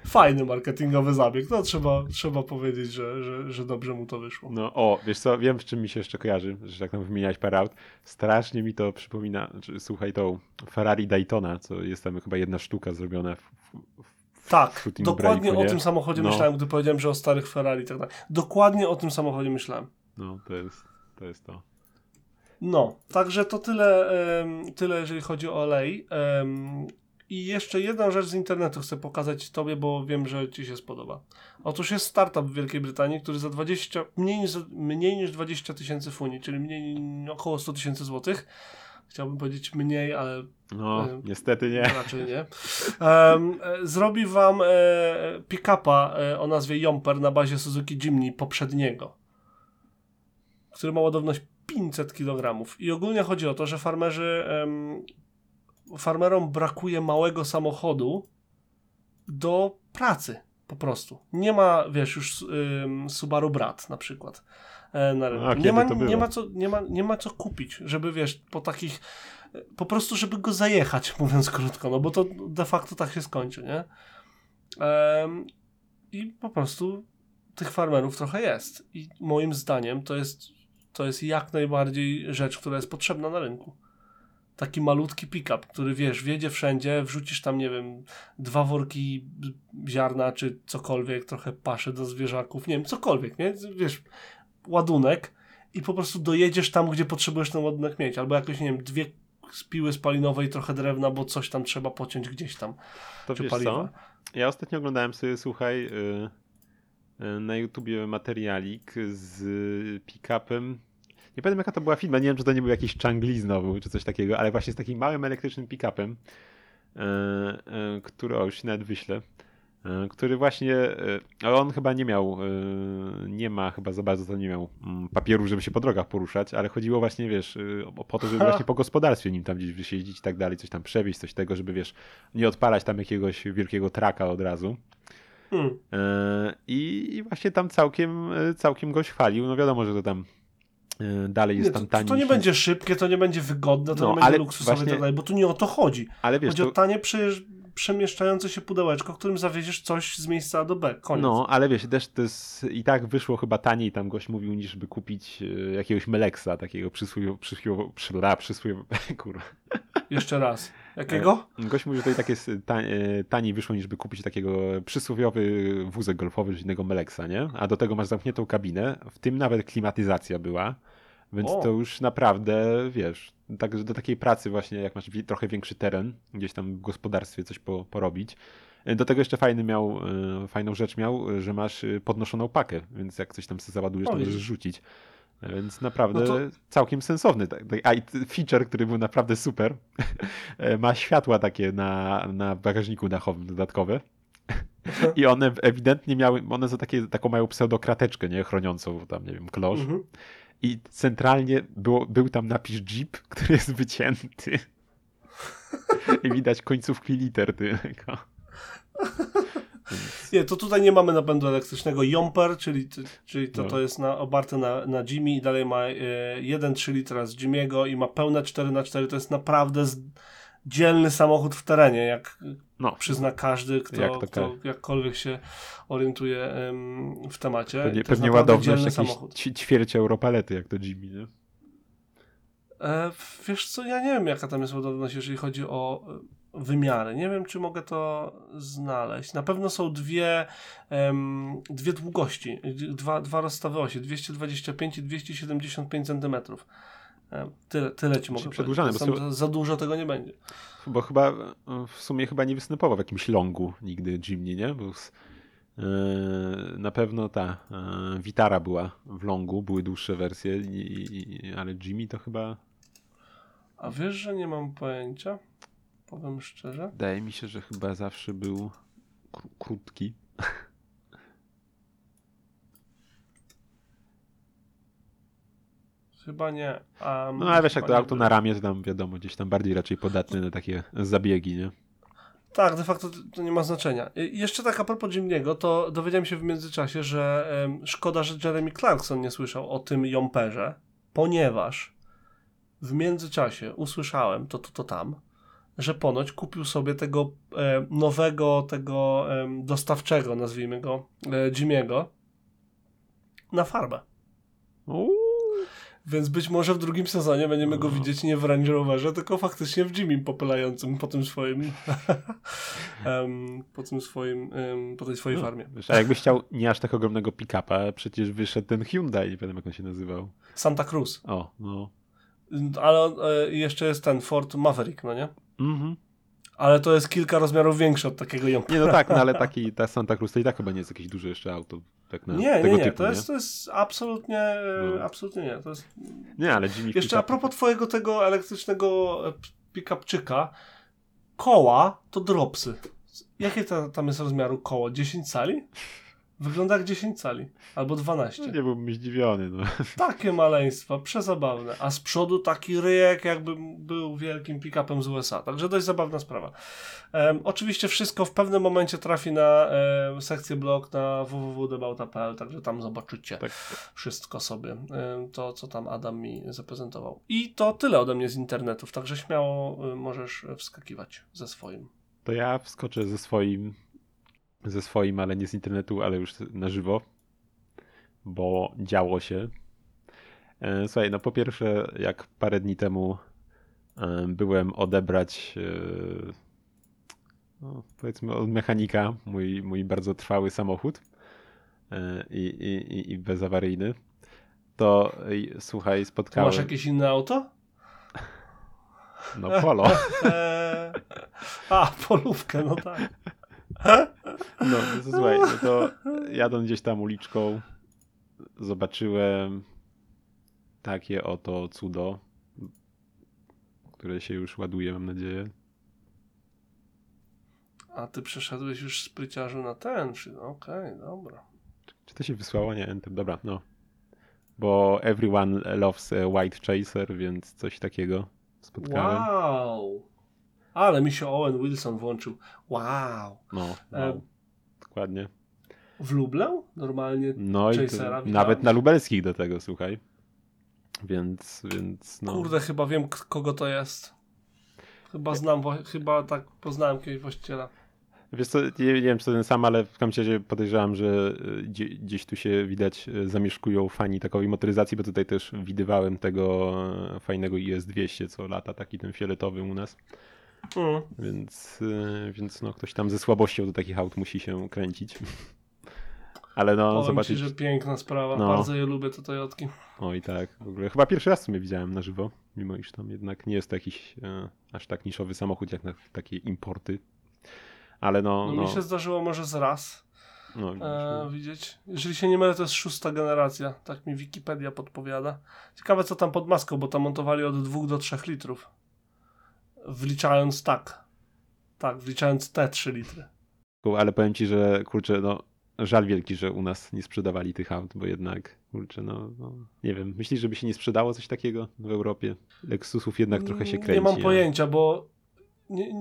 Fajny marketingowy zabieg. No trzeba, trzeba powiedzieć, że, że, że dobrze mu to wyszło. No o, wiesz co, wiem z czym mi się jeszcze kojarzy, że tak tam wymieniałeś parę aut. Strasznie mi to przypomina, znaczy, słuchaj, tą Ferrari Daytona, co jest tam chyba jedna sztuka zrobiona w, w, w Tak, dokładnie breaku, o nie? tym samochodzie No. myślałem, gdy powiedziałem, że o starych Ferrari i tak dalej. Dokładnie o tym samochodzie myślałem. No, to jest to. Jest to. No, także to tyle, tyle jeżeli chodzi o olej. Em, I jeszcze jedną rzecz z internetu chcę pokazać Tobie, bo wiem, że Ci się spodoba. Otóż jest startup w Wielkiej Brytanii, który za 20, mniej niż, mniej niż 20 tysięcy funii, czyli mniej, około 100 tysięcy złotych. Chciałbym powiedzieć mniej, ale No, E, niestety nie. raczej nie. E, zrobi Wam e, pick-upa e, o nazwie Jumper na bazie Suzuki Jimny poprzedniego, który ma ładowność 500 kg. I ogólnie chodzi o to, że farmerzy, em, farmerom brakuje małego samochodu do pracy po prostu. Nie ma, wiesz, już ym, Subaru Brat na przykład e, na rynku. A, nie, ma, nie, ma co, nie, ma, nie ma co kupić, żeby, wiesz, po takich po prostu, żeby go zajechać, mówiąc krótko, no bo to de facto tak się skończy, nie? I po prostu tych farmerów trochę jest. I moim zdaniem to jest, to jest jak najbardziej rzecz, która jest potrzebna na rynku. Taki malutki pick-up, który wiesz, wjedzie wszędzie, wrzucisz tam, nie wiem, dwa worki ziarna czy cokolwiek, trochę paszy do zwierzaków, nie wiem, cokolwiek, nie? Wiesz, ładunek i po prostu dojedziesz tam, gdzie potrzebujesz ten ładunek mieć. Albo jakoś, nie wiem, dwie spiły spalinowe i trochę drewna, bo coś tam trzeba pociąć gdzieś tam. To czy wiesz paliwa. co? Ja ostatnio oglądałem sobie, słuchaj, y, y, na YouTubie materialik z pick-upem. Nie pamiętam jaka to była firma, nie wiem czy to nie był jakiś Changli znowu, czy coś takiego, ale właśnie z takim małym elektrycznym pick-upem, y, y, który, o już się nawet wyślę, który właśnie, ale on chyba nie miał, nie ma chyba za bardzo to nie miał mm, papieru, żeby się po drogach poruszać, ale chodziło właśnie, wiesz, po to, żeby Ha. właśnie po gospodarstwie nim tam gdzieś wysiedzieć i tak dalej, coś tam przewieźć, coś tego, żeby wiesz, nie odpalać tam jakiegoś wielkiego traka od razu. Hmm. E, I, I właśnie tam całkiem, e, całkiem goś chwalił. No wiadomo, że to tam e, dalej jest Nie, tam to, tani. to nie będzie szybkie, to nie będzie wygodne, to No, nie będzie luksusowe i właśnie- tak dalej, bo tu nie o to chodzi. Ale wiesz, Chodzi o to, tanie przejeżdż- przemieszczające się pudełeczko, którym zawieziesz coś z miejsca A do B. Koniec. no, ale wiesz, też to jest, i tak wyszło chyba taniej, tam gość mówił, niż by kupić jakiegoś Meleksa, takiego przysłowiowo, przysłowiowo, przysłowiowo, przysłowiowo, kurwa. Jeszcze raz. Jakiego? Gość mówił, że to i tak jest ta, e, taniej wyszło, niż by kupić takiego przysłowiowy wózek golfowy, czy innego Meleksa, nie? A do tego masz zamkniętą kabinę, w tym nawet klimatyzacja była, więc O. to już naprawdę, wiesz, tak, do takiej pracy właśnie, jak masz trochę większy teren, gdzieś tam w gospodarstwie coś po, porobić. E, Do tego jeszcze fajny miał, e, fajną rzecz miał, e, że masz e, podnoszoną pakę, więc jak coś tam sobie załadujesz, to możesz rzucić. Więc naprawdę No to- całkiem sensowny. A i feature, który był naprawdę super, ma światła takie na, na bagażniku dachowym dodatkowe. I one ewidentnie miały, one są takie, taką mają pseudokrateczkę, nie, chroniącą tam, nie wiem, klosz. Mhm. I centralnie było, był tam napis Jeep, który jest wycięty. I widać końcówki liter tylko. Więc... Nie, to tutaj nie mamy napędu elektrycznego. Jumper, czyli, czyli to, No. to jest na, oparte na, na Jimmy i dalej ma e, 1,3 litra z Jimmy'ego i ma pełne 4x4. To jest naprawdę z, dzielny samochód w terenie, jak No, przyzna każdy, kto, Jak to kto jakkolwiek się orientuje w temacie. pewnie, pewnie ładowność jakieś samochód. ćwierć europalety, jak to Jimmy, nie? E, wiesz co, ja nie wiem jaka tam jest ładowność, jeżeli chodzi o wymiary. Nie wiem, czy mogę to znaleźć. Na pewno są dwie, em, dwie długości, dwa, dwa rozstawy osi, 225 i 275 cm. E, tyle, tyle ci mogę przedłużane, powiedzieć. bo za, za dużo tego nie będzie. Bo chyba w sumie chyba nie występował w jakimś longu nigdy Jimny, nie? Z, e, na pewno ta e, Vitara była w longu, były dłuższe wersje, ale Jimmy to chyba A wiesz, że nie mam pojęcia? Powiem szczerze. wydaje mi się, że chyba zawsze był kró- krótki. Chyba nie. Um, No ale wiesz, jak to auto na ramię, to tam wiadomo, gdzieś tam bardziej raczej podatny na takie zabiegi, nie? Tak, de facto to, nie ma znaczenia. I jeszcze tak a propos Jimniego, to dowiedziałem się w międzyczasie, że em, szkoda, że Jeremy Clarkson nie słyszał o tym Jomperze, ponieważ w międzyczasie usłyszałem, to, to, to tam, że ponoć kupił sobie tego e, nowego, tego em, dostawczego, nazwijmy go, e, na farbę. Uuu, Więc być może w drugim sezonie będziemy go No. widzieć nie w Range Roverze, tylko faktycznie w Jimmy popylającym po tym swoim em, po tym swoim em, po tej swojej no, farmie. Wiesz, a jakbyś chciał nie aż tak ogromnego pick-upa, przecież wyszedł ten Hyundai, nie wiem jak on się nazywał. Santa Cruz. O, no. Ale e, jeszcze jest ten Ford Maverick, no nie? Mhm. Ale to jest kilka rozmiarów większy od takiego Jumpera. Nie no tak, no ale taki, ta Santa Cruz to i tak chyba nie jest jakieś duże jeszcze auto. Tak na Nie, tego nie, nie, typu, to jest, to jest absolutnie, e, No. absolutnie nie. To jest... Nie, ale Jimmy Jeszcze a propos twojego tego elektrycznego e, pick-upczyka, koła to dropsy. Jakie ta, tam jest rozmiaru koło? 10 cali? Wygląda jak 10 cali. Albo 12. No, nie byłbym zdziwiony, no. Takie maleństwa, przezabawne. A z przodu taki ryjek, jakby był wielkim pick-upem z USA. Także dość zabawna sprawa. Em, oczywiście wszystko w pewnym momencie trafi na em, sekcję blog na www.debauta.pl, także tam zobaczycie Tak. wszystko sobie, em, to co tam Adam mi zaprezentował. I to tyle ode mnie z internetów, także śmiało możesz wskakiwać ze swoim. To ja wskoczę ze swoim, ze swoim, ale nie z internetu, ale już na żywo, bo działo się. E, Słuchaj, no po pierwsze, jak parę dni temu e, byłem odebrać, e, no, powiedzmy, od mechanika mój, mój bardzo trwały samochód i, i, i- bezawaryjny, to słuchaj, spotkałem. masz jakieś inne auto? No polo. A, polówkę, no tak. No, no to słuchaj, no to jadąc gdzieś tam uliczką, zobaczyłem takie oto cudo, które się już ładuje, mam nadzieję. A ty przeszedłeś już z pryciarzu na ten, czy okej, dobra. Czy to się wysłało? Nie, enter, dobra, no. Bo everyone loves white chaser, więc coś takiego spotkałem. Wow! Ale mi się Owen Wilson włączył. Wow! No, E, dokładnie. W Lublę? Normalnie. No i Chasera nawet na lubelskich do tego, słuchaj. Więc, więc no. Kurde, chyba wiem, kogo to jest. Chyba znam, chyba tak poznałem kiedyś właściciela. Wiesz co, nie, nie wiem czy to ten sam, ale w każdym razie podejrzewam, że gdzie, gdzieś tu się widać y, zamieszkują fani takowej motoryzacji, bo tutaj też widywałem tego e, fajnego IS-200, co lata, taki ten fioletowy u nas, Mm. więc, y, więc no ktoś tam ze słabością do takich aut musi się kręcić. Ale no Powiem zobaczyć, ci, że piękna sprawa. No. Bardzo je lubię, te Toyotki. oj tak, w ogóle chyba pierwszy raz sumie widziałem na żywo, mimo iż tam jednak nie jest to jakiś e, aż tak niszowy samochód jak na takie importy. Ale no, No, no, Mi się zdarzyło może z raz no, e, no. widzieć. Jeżeli się nie mylę, to jest szósta generacja. Tak mi Wikipedia podpowiada. Ciekawe, co tam pod maską, bo tam montowali od 2 do 3 litrów. Wliczając tak. Tak, wliczając te 3 litry. ale powiem ci, że kurczę, no żal wielki, że u nas nie sprzedawali tych aut, bo jednak, kurczę, no, no nie wiem, myślisz, żeby się nie sprzedało coś takiego w Europie? Lexusów jednak trochę się kręci. Nie mam pojęcia, bo nie,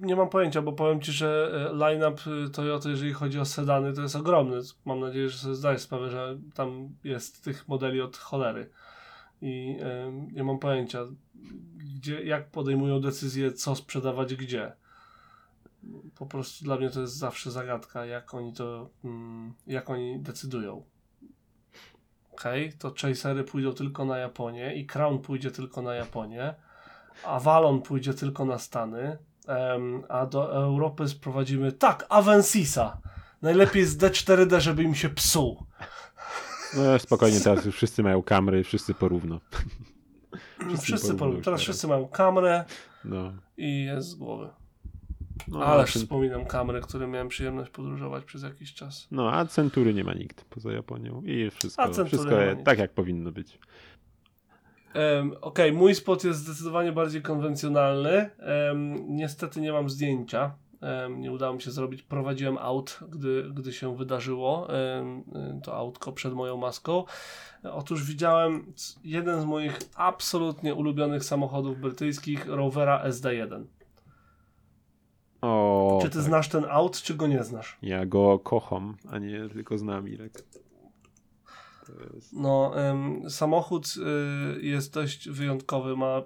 nie mam pojęcia, bo powiem Ci, że e, line-up y, Toyota, jeżeli chodzi o sedany, to jest ogromny. Mam nadzieję, że sobie zdajesz sprawę, że tam jest tych modeli od cholery. I nie mam pojęcia, gdzie, jak podejmują decyzję, co sprzedawać gdzie. Po prostu dla mnie to jest zawsze zagadka, jak oni to, mm, jak oni decydują. Okej, okay, to Chasery pójdą tylko na Japonię i Crown pójdzie tylko na Japonię. Avalon pójdzie tylko na Stany, a do Europy sprowadzimy tak, Avensisa. Najlepiej z D4D, żeby im się psuł. No spokojnie, teraz już wszyscy mają kamery, wszyscy porówno. Wszyscy, wszyscy porówno. Teraz wszyscy mają kamerę no. i jest z głowy. No, Ależ ten... wspominam kamery, które miałem przyjemność podróżować przez jakiś czas. No, a Century nie ma nikt poza Japonią i wszystko, wszystko tak jak powinno być. Um, Okej, okay, mój spot jest zdecydowanie bardziej konwencjonalny. Um, niestety nie mam zdjęcia. Nie udało mi się zrobić. Prowadziłem aut, gdy, gdy się wydarzyło to autko przed moją maską. Otóż widziałem jeden z moich absolutnie ulubionych samochodów brytyjskich, Rovera SD1. O, czy ty tak. znasz ten aut, czy go nie znasz? Ja go kocham, a nie tylko znam Irek. Jest... No, ym, samochód y, jest dość wyjątkowy, ma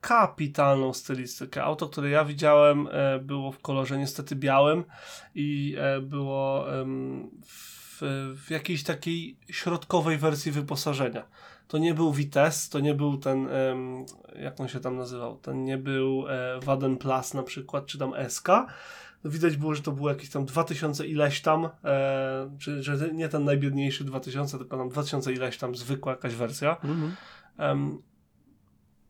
kapitalną stylistykę. Auto, które ja widziałem, y, było w kolorze niestety białym i y, było w, w jakiejś takiej środkowej wersji wyposażenia. To nie był Vitesse, to nie był ten, jak on się tam nazywał, ten nie był e, Waden Plus na przykład, czy tam SK, no widać było, że to było jakieś tam 2000 ileś tam, e, czy, że nie ten najbiedniejszy 2000, tylko tam 2000 ileś tam zwykła jakaś wersja. Mhm. Um,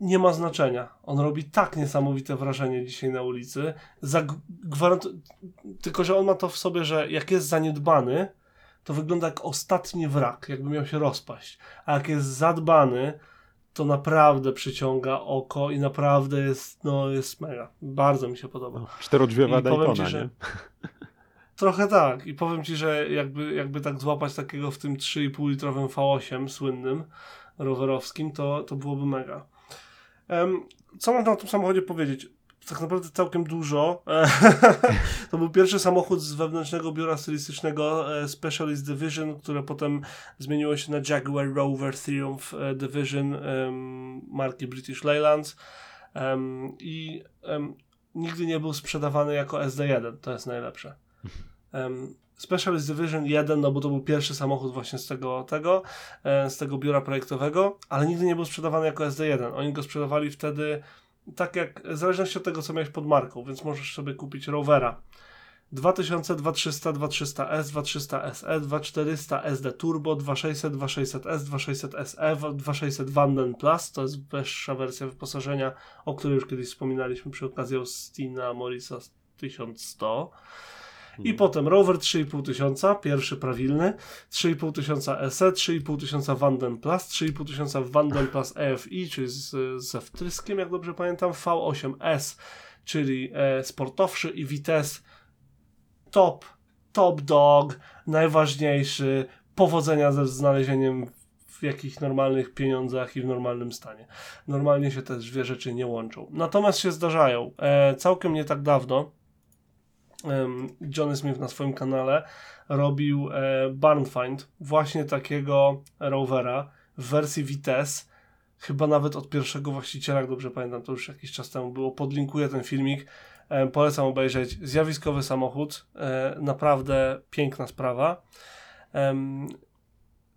nie ma znaczenia. On robi tak niesamowite wrażenie dzisiaj na ulicy. Gwarant... Tylko, że on ma to w sobie, że jak jest zaniedbany, to wygląda jak ostatni wrak, jakby miał się rozpaść. A jak jest zadbany, to naprawdę przyciąga oko i naprawdę jest, no, jest mega. Bardzo mi się podoba. No, czterodrzwiowa Daytona, ci, nie? Trochę tak. I powiem ci, że jakby, jakby tak złapać takiego w tym 3,5 litrowym V8 słynnym, rowerowskim, to, to byłoby mega. Um, co mam na tym samochodzie powiedzieć? tak naprawdę całkiem dużo. to był pierwszy samochód z wewnętrznego biura stylistycznego e, Specialist Division, które potem zmieniło się na Jaguar Rover Triumph e, Division marki British Leyland i nigdy nie był sprzedawany jako SD1, to jest najlepsze. Specialist Division 1, no bo to był pierwszy samochód właśnie z tego, tego, e, z tego biura projektowego, ale nigdy nie był sprzedawany jako SD1. Oni go sprzedawali wtedy tak jak, w zależności od tego, co miałeś pod marką, więc możesz sobie kupić Rovera 2000, 2300, 2300S, 2300 SE, 2400 SD Turbo, 2600, 2600S, 2600 SE, 2600 Vanden Plus, to jest wyższa wersja wyposażenia, o której już kiedyś wspominaliśmy przy okazji Austina Morisa 1100. I potem rower 3,5 tysiąca, pierwszy prawilny, 3,5 tysiąca SE, 3,5 tysiąca Vanden Plus, 3,5 tysiąca Vanden Plus EFI, czyli z, ze wtryskiem, jak dobrze pamiętam, V8S, czyli e, sportowszy i Vitesse top, top dog, najważniejszy, powodzenia ze znalezieniem w jakichś normalnych pieniądzach i w normalnym stanie. Normalnie się te dwie rzeczy nie łączą. Natomiast się zdarzają. E, całkiem nie tak dawno Johnny Smith na swoim kanale robił e, Barnfind, właśnie takiego rowera w wersji Vitesse, chyba nawet od pierwszego właściciela, jak dobrze pamiętam, to już jakiś czas temu było. Podlinkuję ten filmik, polecam obejrzeć. Zjawiskowy samochód, e, naprawdę piękna sprawa.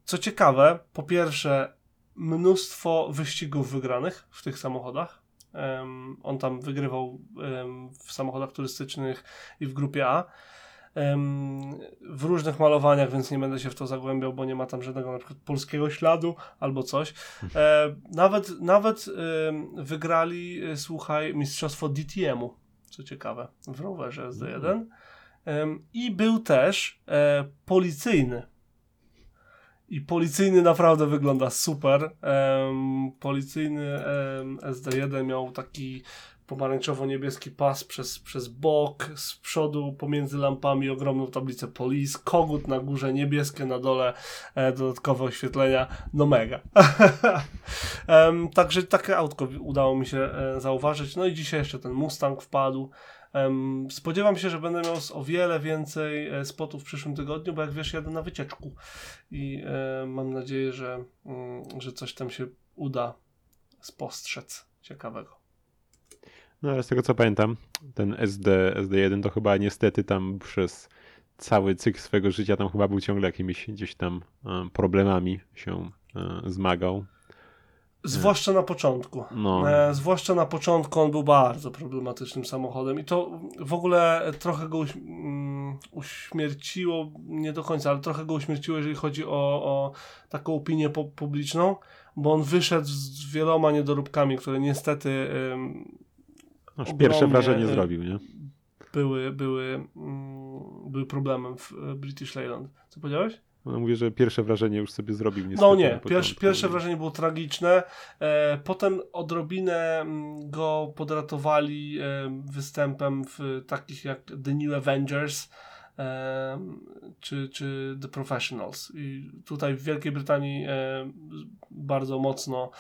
Co ciekawe, po pierwsze, mnóstwo wyścigów wygranych w tych samochodach. Um, on tam wygrywał um, w samochodach turystycznych i w grupie A. Um, w różnych malowaniach, więc nie będę się w to zagłębiał, bo nie ma tam żadnego na przykład polskiego śladu albo coś. E, nawet nawet wygrali, e, słuchaj, mistrzostwo DTM-u, co ciekawe, w rowerze SD1. I był też e, policyjny i policyjny naprawdę wygląda super. Um, policyjny um, SD1 miał taki pomarańczowo-niebieski pas przez, przez bok, z przodu pomiędzy lampami ogromną tablicę police, kogut na górze, niebieskie na dole, e, dodatkowe oświetlenia, no mega. um, także takie autko udało mi się e, zauważyć. No i dzisiaj jeszcze ten Mustang wpadł. Spodziewam się, że będę miał o wiele więcej e, spotów w przyszłym tygodniu, bo jak wiesz, jadę na wycieczku i e, mam nadzieję, że, mm, że coś tam się uda spostrzec ciekawego. No ale z tego co pamiętam, ten SD, SD1 to chyba niestety tam przez cały cykl swojego życia tam chyba był ciągle jakimiś gdzieś tam e, problemami się zmagał. Zwłaszcza na początku. No. E, zwłaszcza na początku on był bardzo problematycznym samochodem i to w ogóle trochę go uś mm, uśmierciło, nie do końca, ale trochę go uśmierciło, jeżeli chodzi o, o taką opinię publiczną, bo on wyszedł z wieloma niedoróbkami, które niestety Aż pierwsze wrażenie zrobił, nie? Były, były, mm, były problemem w British Leyland. Co powiedziałeś? No, mówię, że pierwsze wrażenie już sobie zrobił. No nie, pierwsze, pierwsze wrażenie było tragiczne. E, potem odrobinę mm, go podratowali e, występem w takich jak The New Avengers e, czy, czy The Professionals. I tutaj w Wielkiej Brytanii bardzo mocno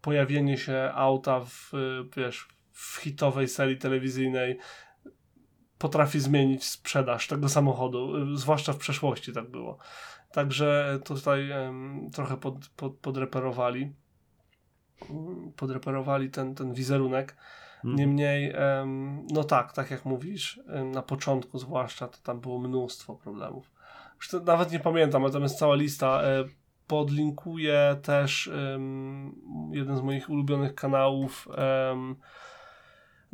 pojawienie się auta w, wiesz, w hitowej serii telewizyjnej potrafi zmienić sprzedaż tego samochodu, zwłaszcza w przeszłości tak było. Także tutaj um, trochę pod, pod, podreperowali podreperowali ten, ten wizerunek. Mhm. Niemniej, um, no tak, tak jak mówisz, na początku zwłaszcza to tam było mnóstwo problemów. Już nawet nie pamiętam, jest cała lista. E, podlinkuję też um, jeden z moich ulubionych kanałów um,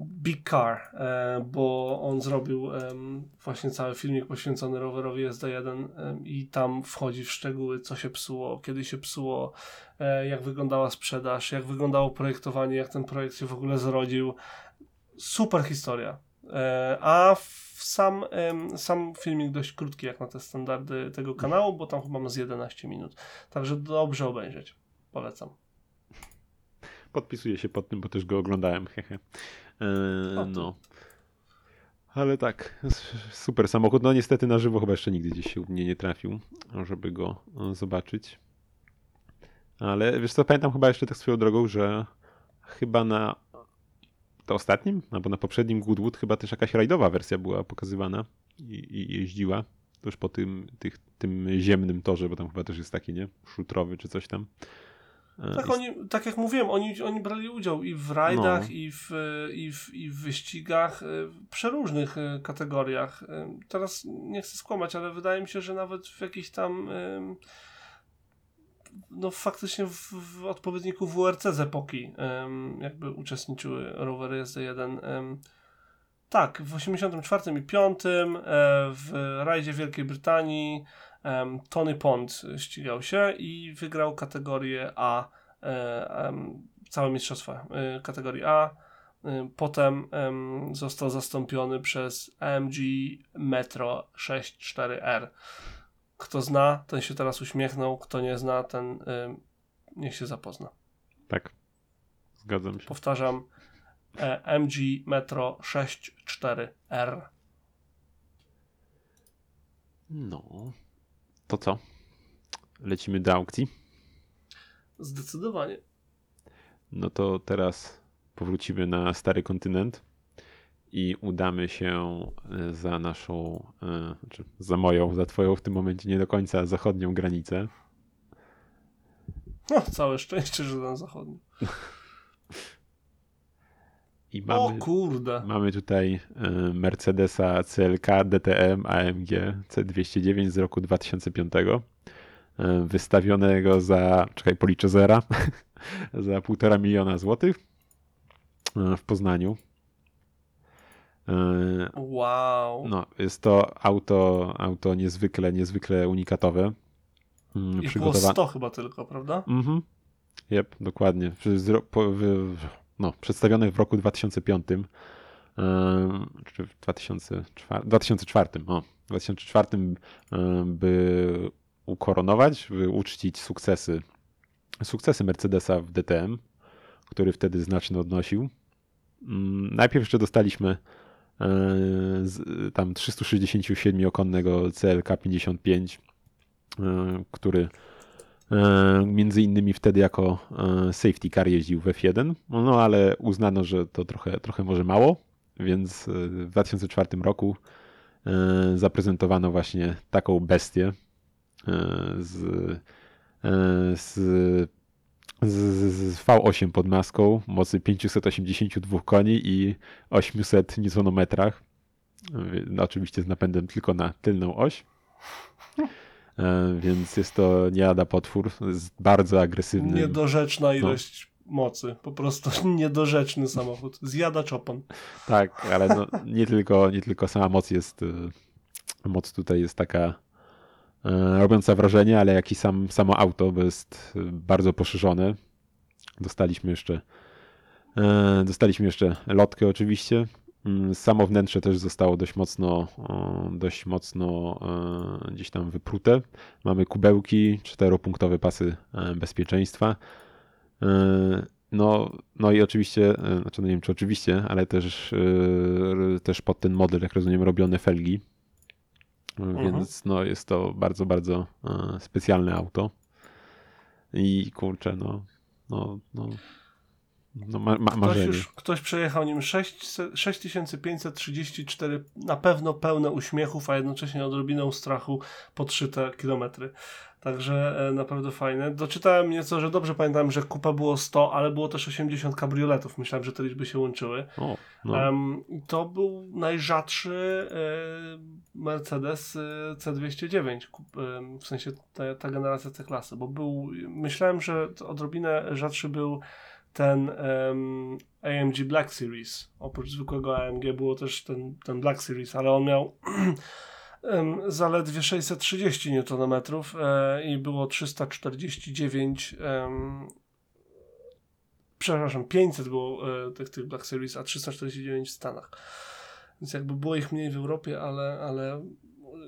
Big Car, e, bo on zrobił właśnie cały filmik poświęcony rowerowi SD1 i tam wchodzi w szczegóły, co się psuło, kiedy się psuło, e, jak wyglądała sprzedaż, jak wyglądało projektowanie, jak ten projekt się w ogóle zrodził. Super historia. E, a sam, sam filmik dość krótki, jak na te standardy tego kanału, bo tam chyba ma z 11 minut. Także dobrze obejrzeć. Polecam. Podpisuję się pod tym, bo też go oglądałem. Eee, no. Ale tak, super samochód. No niestety na żywo chyba jeszcze nigdy gdzieś się mnie nie trafił, żeby go e, zobaczyć. Ale wiesz co, pamiętam chyba jeszcze tak swoją drogą, że chyba na to ostatnim, albo na poprzednim Goodwood chyba też jakaś rajdowa wersja była pokazywana i, i jeździła. Już po tym, tych, tym ziemnym torze, bo tam chyba też jest taki, nie? Szutrowy czy coś tam. E, tak, oni, tak jak mówiłem, oni, oni brali udział i w rajdach, no. i, w, i, w, i w wyścigach, e, w przeróżnych e, kategoriach. Teraz nie chcę skłamać, ale wydaje mi się, że nawet w jakichś tam no faktycznie w, w odpowiedniku WRC z epoki jakby uczestniczyły rowery SD1. Tak, w 84 i 5 w rajdzie Wielkiej Brytanii um, Tony Pond ścigał się i wygrał kategorię A, um, całe mistrzostwo e, kategorii A. Potem um, został zastąpiony przez AMG Metro 64R. Kto zna, ten się teraz uśmiechnął, kto nie zna, ten niech się zapozna. Tak, zgadzam się. Powtarzam, MG Metro 64R. No, to co? Lecimy do aukcji? Zdecydowanie. No to teraz powrócimy na stary kontynent i udamy się e, za naszą, e, znaczy za moją, za twoją w tym momencie nie do końca zachodnią granicę. No, całe szczęście, że na zachodnią. I mamy, o kurde. Mamy tutaj e, Mercedesa CLK DTM AMG C209 z roku 2005 e, wystawionego za, czekaj, policzę zera, za półtora miliona złotych e, w Poznaniu. Wow. No, jest to auto, auto niezwykle, niezwykle unikatowe. I było 100 chyba tylko, prawda? Mhm. Jep, dokładnie no, przedstawionych w roku 2005, czy w 2004, 2004, o, 2004 by ukoronować, by uczcić sukcesy, sukcesy Mercedesa w DTM, który wtedy znacznie odnosił. Mm, najpierw jeszcze dostaliśmy e, tam 367-konnego CLK 55, e, który między innymi wtedy jako e, safety car jeździł w F1, no ale uznano, że to trochę, trochę może mało, więc e, w 2004 roku e, zaprezentowano właśnie taką bestię e, z, e, z, z, z V8 pod maską, mocy 582 koni i 800 Nm. No, oczywiście z napędem tylko na tylną oś. E, Więc jest to nie lada potwór, jest bardzo agresywny. Niedorzeczna ilość mocy. Po prostu niedorzeczny samochód. Zjada opon. Tak, ale no, nie, tylko, nie tylko sama moc jest. y, Moc tutaj jest taka e, robiąca wrażenie, ale jak i sam, samo auto bo jest bardzo poszerzone. Dostaliśmy jeszcze. e, Dostaliśmy jeszcze lotkę oczywiście. Mm, Samo wnętrze też zostało dość mocno, dość mocno e, gdzieś tam wyprute. Mamy kubełki, czteropunktowe pasy e, bezpieczeństwa. E, No, no i oczywiście, znaczy no nie wiem czy oczywiście, ale też, też pod ten model, jak rozumiem, robione felgi. E, Więc no jest to bardzo, bardzo specjalne auto. I kurczę, no, no, no, no ma, ma, Ktoś już, ktoś przejechał nim 600 6534 na pewno pełne uśmiechów, a jednocześnie odrobiną strachu podszyte kilometry. Także e, naprawdę fajne. Doczytałem nieco, że dobrze pamiętam, że kupa było 100, ale było też 80 kabrioletów. Myślałem, że te liczby się łączyły. O, no. To był najrzadszy e, Mercedes e, C209, kup- em, w sensie ta, ta generacja C-klasy, bo był, myślałem, że odrobinę rzadszy był ten em, AMG Black Series. Oprócz zwykłego AMG było też ten, ten Black Series, ale on miał em, zaledwie 630 Nm e, i było 349 em, przepraszam, 500 było e, tych, tych Black Series, a 349 w Stanach. Więc jakby było ich mniej w Europie, ale, ale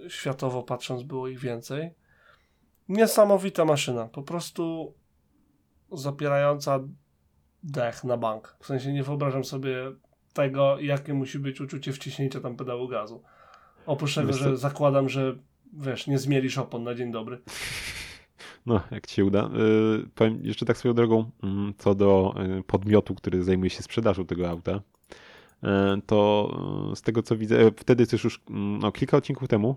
światowo patrząc było ich więcej. Niesamowita maszyna, po prostu zapierająca dech na bank. W sensie nie wyobrażam sobie tego, jakie musi być uczucie wciśnięcia tam pedału gazu. Oprócz tego, że zakładam, że wiesz, nie zmielisz opon na dzień dobry. No, jak ci się uda. Y, powiem jeszcze tak swoją drogą, mm, co do y, podmiotu, który zajmuje się sprzedażą tego auta, y, to y, z tego co widzę, wtedy też już mm, no, kilka odcinków temu,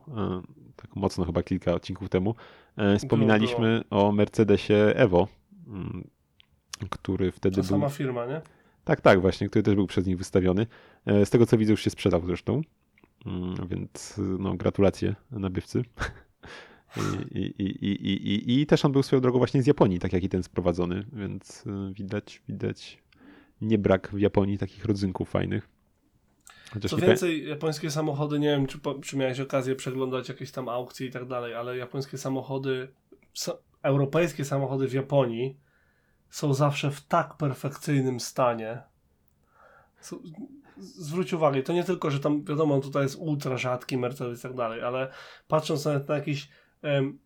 tak mocno chyba kilka odcinków temu, wspominaliśmy o Mercedesie Evo, mm, który wtedy Ta był... sama firma, nie? Tak, tak, właśnie, który też był przez nich wystawiony. E, Z tego co widzę, już się sprzedał zresztą. Mm, Więc no, gratulacje nabywcy. I, i, i, i, i, I też on był swoją drogą właśnie z Japonii, tak jak i ten sprowadzony, więc y, widać, widać nie brak w Japonii takich rodzynków fajnych. Chociaż Co więcej, japońskie samochody, nie wiem, czy, czy miałeś okazję przeglądać jakieś tam aukcje i tak dalej, ale japońskie samochody, europejskie samochody w Japonii są zawsze w tak perfekcyjnym stanie. Zwróć uwagę, to nie tylko, że tam wiadomo, tutaj jest ultra rzadki Mercedes i tak dalej, ale patrząc nawet na jakieś em,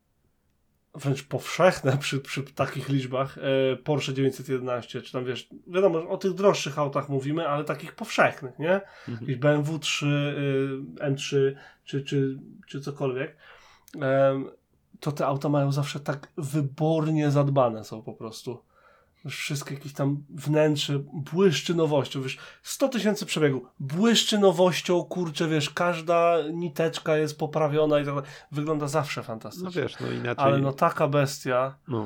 wręcz powszechne przy, przy takich liczbach e, Porsche 911, czy tam wiesz, wiadomo, o tych droższych autach mówimy, ale takich powszechnych, nie? Mhm. Jakiś BMW 3, y, M3 czy, czy, czy cokolwiek, em, to te auta mają zawsze tak wybornie zadbane są po prostu. Wszystkie jakieś tam wnętrze błyszczy nowością, wiesz, 100 tysięcy przebiegu, błyszczy nowością, kurczę, wiesz, każda niteczka jest poprawiona i tak dalej. Wygląda zawsze fantastycznie. No wiesz, no inaczej. Ale no taka bestia, no,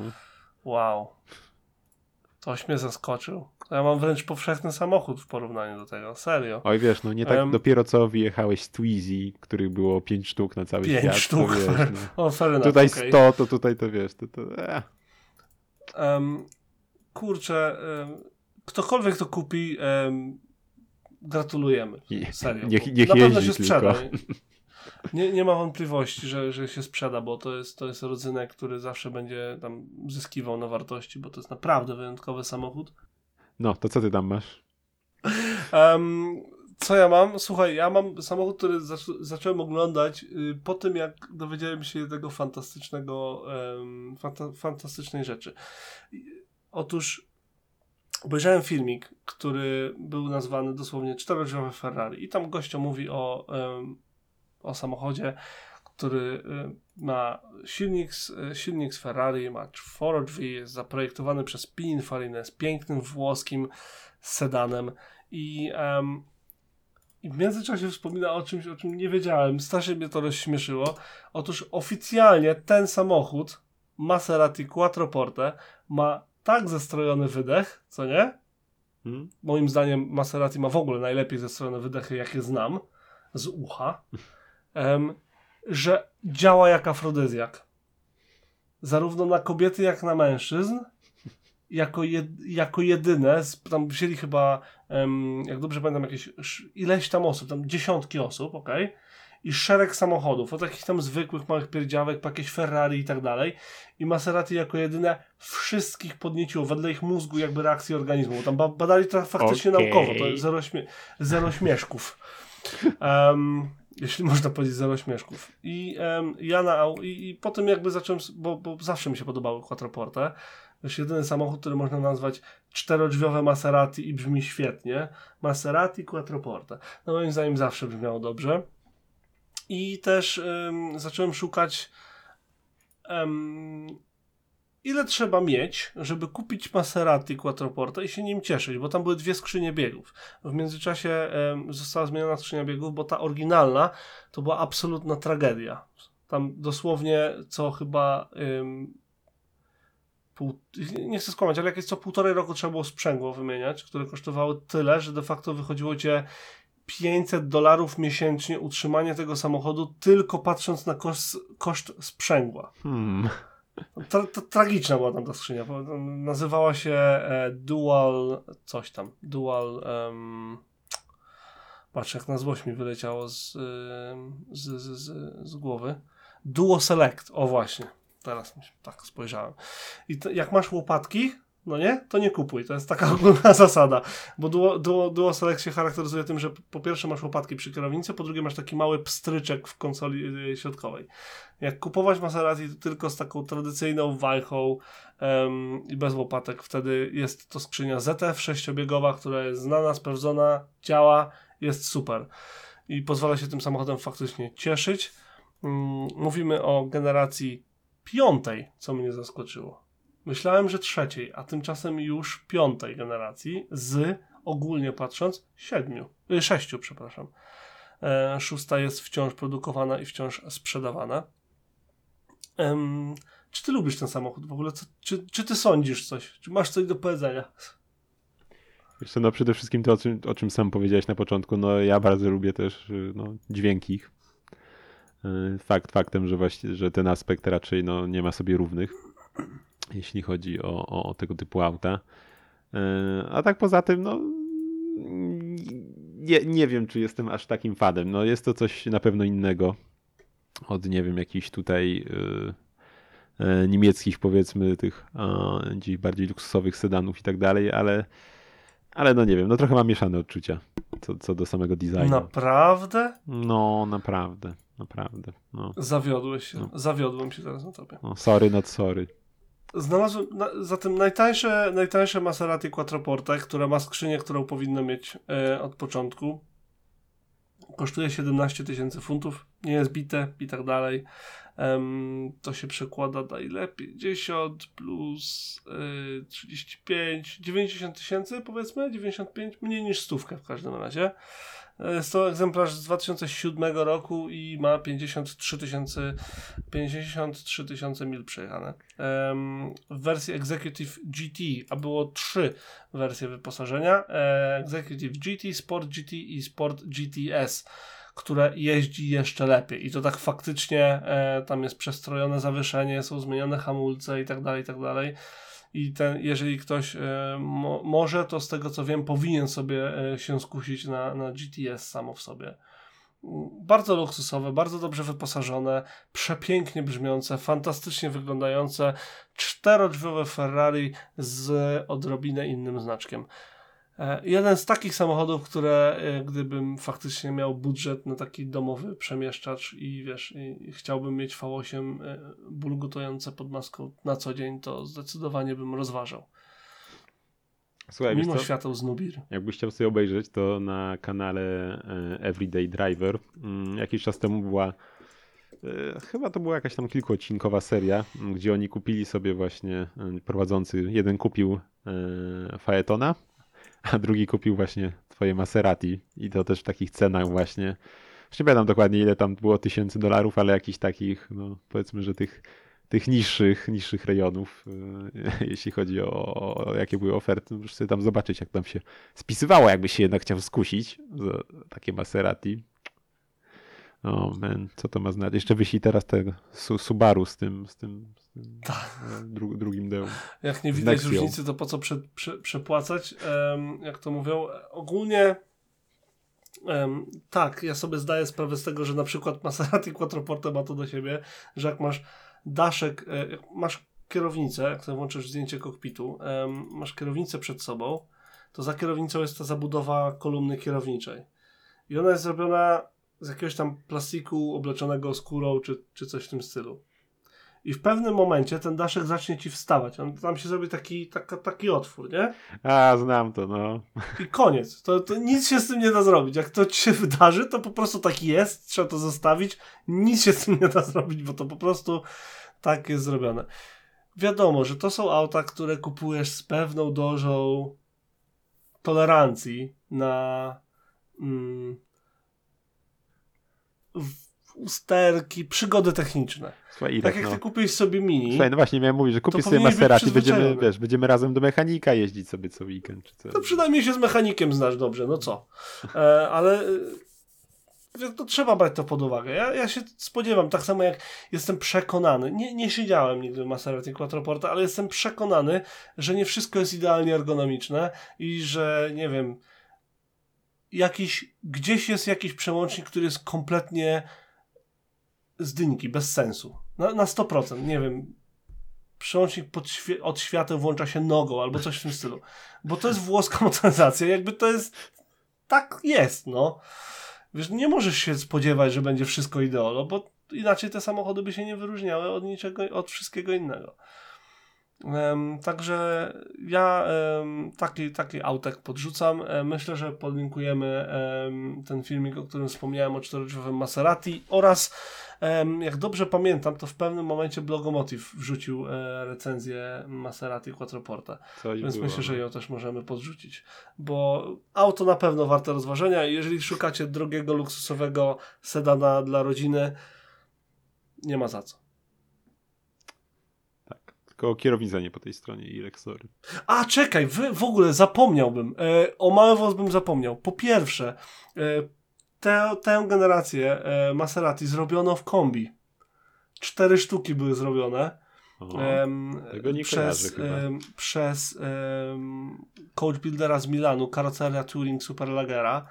wow. Toś mnie zaskoczył. Ja mam wręcz powszechny samochód w porównaniu do tego, serio. Oj wiesz, no nie tak Em. dopiero co wyjechałeś z Twizy, których było 5 sztuk na cały Pięć świat. sztuk. To wiesz, no. O, fair enough, Tutaj okej. 100, to tutaj to wiesz, to, to eh. Em, kurczę, ktokolwiek to kupi, em, gratulujemy. Serio. niech- niech Na pewno się sprzeda. tylko. Nie, nie ma wątpliwości, że, że się sprzeda, bo to jest, to jest rodzynek, który zawsze będzie tam zyskiwał na wartości, bo to jest naprawdę wyjątkowy samochód. No, to co ty tam masz? Em, co ja mam? Słuchaj, ja mam samochód, który zac- zacząłem oglądać y, po tym, jak dowiedziałem się jednego fantastycznego, em, fanta- fantastycznej rzeczy. Otóż obejrzałem filmik, który był nazwany dosłownie czterodrzwiowe Ferrari i tam gościo mówi o, o samochodzie, który ma silnik z, silnik z Ferrari, ma czworo drzwi, jest zaprojektowany przez Pininfarina, jest pięknym włoskim sedanem i, em, i w międzyczasie wspomina o czymś, o czym nie wiedziałem. Strasznie mnie to rozśmieszyło. Otóż oficjalnie ten samochód Maserati Quattroporte ma tak zestrojony wydech, co nie? Hmm? Moim zdaniem Maserati ma w ogóle najlepiej zestrojone wydechy, jakie znam z ucha, em, że działa jak afrodyzjak. Zarówno na kobiety, jak na mężczyzn. Jako, jed, jako jedyne, tam wzięli chyba, em, jak dobrze pamiętam, jakieś ileś tam osób, tam dziesiątki osób, ok? I szereg samochodów, od takich tam zwykłych małych pierdziawek, po jakieś Ferrari i tak dalej. I Maserati jako jedyne wszystkich podnieciło wedle ich mózgu jakby reakcji organizmu. Bo tam ba- badali to faktycznie Okej. naukowo, to zero, śmie- zero śmieszków. Em, jeśli można powiedzieć zero śmieszków. I em, ja na i, i potem jakby zacząłem, bo, bo zawsze mi się podobały Quattroporte. To jest jedyny samochód, który można nazwać czterodrzwiowe Maserati i brzmi świetnie. Maserati Quattroporte. No moim zdaniem zawsze brzmiało dobrze. I też em, zacząłem szukać em, ile trzeba mieć, żeby kupić Maserati Quattroporte i się nim cieszyć, bo tam były dwie skrzynie biegów. W międzyczasie em, została zmieniona skrzynia biegów, bo ta oryginalna to była absolutna tragedia. Tam dosłownie co chyba pół, nie chcę skłamać, ale jakieś co półtorej roku trzeba było sprzęgło wymieniać, które kosztowały tyle, że de facto wychodziło cię 500 dolarów miesięcznie utrzymanie tego samochodu, tylko patrząc na koszt, koszt sprzęgła. Hmm. Tra, tra, tragiczna była tam ta skrzynia. Nazywała się e, Dual coś tam. Dual. Um, patrz, jak na złość mi wyleciało z, z, z, z, z głowy. Duo Select. O właśnie. Teraz tak spojrzałem. I to, jak masz łopatki, no nie, to nie kupuj. To jest taka ogólna zasada. Bo Duo, Duo, Duo Select się charakteryzuje tym, że po pierwsze masz łopatki przy kierownicy, po drugie masz taki mały pstryczek w konsoli y, środkowej. Jak kupować Maserati to tylko z taką tradycyjną wajchą em, i bez łopatek, wtedy jest to skrzynia ZF sześciobiegowa, która jest znana, sprawdzona, działa, jest super. I pozwala się tym samochodem faktycznie cieszyć. Mm, Mówimy o generacji piątej, co mnie zaskoczyło. Myślałem, że trzeciej, a tymczasem już piątej generacji z, ogólnie patrząc, siedmiu, y, sześciu, przepraszam. E, szósta jest wciąż produkowana i wciąż sprzedawana. Czy ty lubisz ten samochód w ogóle? Co, czy, czy ty sądzisz coś? Czy masz coś do powiedzenia? Wiesz no przede wszystkim to, o czym, o czym sam powiedziałeś na początku, no ja bardzo lubię też y, no, dźwięki ich. Y, Fakt faktem, że właśnie, że ten aspekt raczej no, nie ma sobie równych, jeśli chodzi o, o, o tego typu auta. Y, A tak poza tym, no nie, nie wiem, czy jestem aż takim fanem. No jest to coś na pewno innego od, nie wiem, jakichś tutaj y, y, niemieckich, powiedzmy, tych y, gdzieś bardziej luksusowych sedanów i tak dalej, ale ale no nie wiem, no trochę mam mieszane odczucia co, co do samego designu. Naprawdę? No, naprawdę, naprawdę. No, Zawiodłeś się. No. Zawiodłem się teraz na tobie. no sorry, not sorry. Znalazłem na, zatem najtańsze, najtańsze Maserati Quattroporte, które ma skrzynię, którą powinno mieć e, od początku. Kosztuje 17 tysięcy funtów, nie jest bite i tak dalej. Em, to się przekłada na ile? 50 plus y, 35, 90 tysięcy powiedzmy, 95, mniej niż stówkę w każdym razie. Jest to egzemplarz z 2007 roku i ma 53 tysiące 53 tysiące mil przejechane. W wersji Executive GT, a było trzy wersje wyposażenia, e, Executive GT, Sport GT i Sport GTS, które jeździ jeszcze lepiej i to tak faktycznie e, tam jest przestrojone zawieszenie, są zmienione hamulce i tak dalej, i tak dalej. I ten, jeżeli ktoś e, mo, może, to z tego co wiem, powinien sobie e, się skusić na, na GTS samo w sobie. Bardzo luksusowe, bardzo dobrze wyposażone, przepięknie brzmiące, fantastycznie wyglądające, czterodrzwiowe Ferrari z odrobinę innym znaczkiem. E, Jeden z takich samochodów, które e, gdybym faktycznie miał budżet na taki domowy przemieszczacz i wiesz, i chciałbym mieć V8 e, bulgotujące pod maską na co dzień, to zdecydowanie bym rozważał. Słuchaj, Mimo świateł z Nubir. Jakbyś chciał sobie obejrzeć, to na kanale Everyday Driver mm, jakiś czas temu była chyba to była jakaś tam kilkuodcinkowa seria, gdzie oni kupili sobie właśnie prowadzący, jeden kupił Faetona, a drugi kupił właśnie twoje Maserati i to też w takich cenach właśnie. Już nie pamiętam dokładnie ile tam było tysięcy dolarów, ale jakichś takich, no powiedzmy, że tych tych niższych, niższych rejonów, e, jeśli chodzi o, o jakie były oferty. Możesz sobie tam zobaczyć, jak tam się spisywało, jakby się jednak chciał skusić za takie Maserati. O, man, co to ma znaczyć? Jeszcze wyślij teraz tego Su- Subaru z tym, z tym, dru, drugim deum. Jak nie widać Nexią. różnicy, to po co prze, prze, przepłacać? Em, jak to mówią, ogólnie em, tak, ja sobie zdaję sprawę z tego, że na przykład Maserati Quattroporte ma to do siebie, że jak masz daszek, e, masz kierownicę, jak sobie włączysz zdjęcie kokpitu, em, masz kierownicę przed sobą, to za kierownicą jest ta zabudowa kolumny kierowniczej. I ona jest zrobiona z jakiegoś tam plastiku obleczonego skórą, czy, czy coś w tym stylu. I w pewnym momencie ten daszek zacznie ci wstawać. On, tam się zrobi taki, taka, taki otwór, nie? A, znam to, no. I koniec. To, to nic się z tym nie da zrobić. Jak to ci się wydarzy, to po prostu tak jest, trzeba to zostawić. Nic się z tym nie da zrobić, bo to po prostu tak jest zrobione. Wiadomo, że to są auta, które kupujesz z pewną dozą tolerancji na mm, w- usterki, przygody techniczne. Słuchaj, Tak jak no. ty kupiłeś sobie mini, Słuchaj, no właśnie miałem mówić, że kupisz sobie Maserati, będziemy, wiesz, będziemy razem do mechanika jeździć sobie co weekend, czy co. To przynajmniej się z mechanikiem znasz dobrze, no co. E, ale e, to trzeba brać to pod uwagę. Ja, ja się spodziewam, tak samo jak jestem przekonany, nie, nie siedziałem nigdy w Maserati Quattroporta, ale jestem przekonany, że nie wszystko jest idealnie ergonomiczne i że, nie wiem, jakiś, gdzieś jest jakiś przełącznik, który jest kompletnie z bez sensu. Na, na 100%, nie wiem, przełącznik pod świe- od świateł włącza się nogą albo coś w tym stylu. Bo to jest włoska motoryzacja, jakby to jest. Tak jest, no. Wiesz, nie możesz się spodziewać, że będzie wszystko ideolo, bo inaczej te samochody by się nie wyróżniały od niczego, od wszystkiego innego. Em, także ja em, taki, taki autek podrzucam. E, myślę, że podlinkujemy em, ten filmik, o którym wspomniałem, o czterodrzwiowym Maserati oraz jak dobrze pamiętam, to w pewnym momencie Blogomotiv wrzucił e, recenzję Maserati Quattroporta. Coś Więc było, myślę, że no. ją też możemy podrzucić. Bo auto na pewno warte rozważenia. i Jeżeli szukacie drogiego, luksusowego sedana dla rodziny, nie ma za co. Tak. Tylko kierownica nie po tej stronie, Irek, sorry. A, czekaj, wy, w ogóle zapomniałbym. E, o mały włos bym zapomniał. Po pierwsze, e, tę, tę generację e, Maserati zrobiono w kombi. Cztery sztuki były zrobione. O, Em, przez, em, przez em, coach buildera z Milanu, karoceria Touring Superlagera.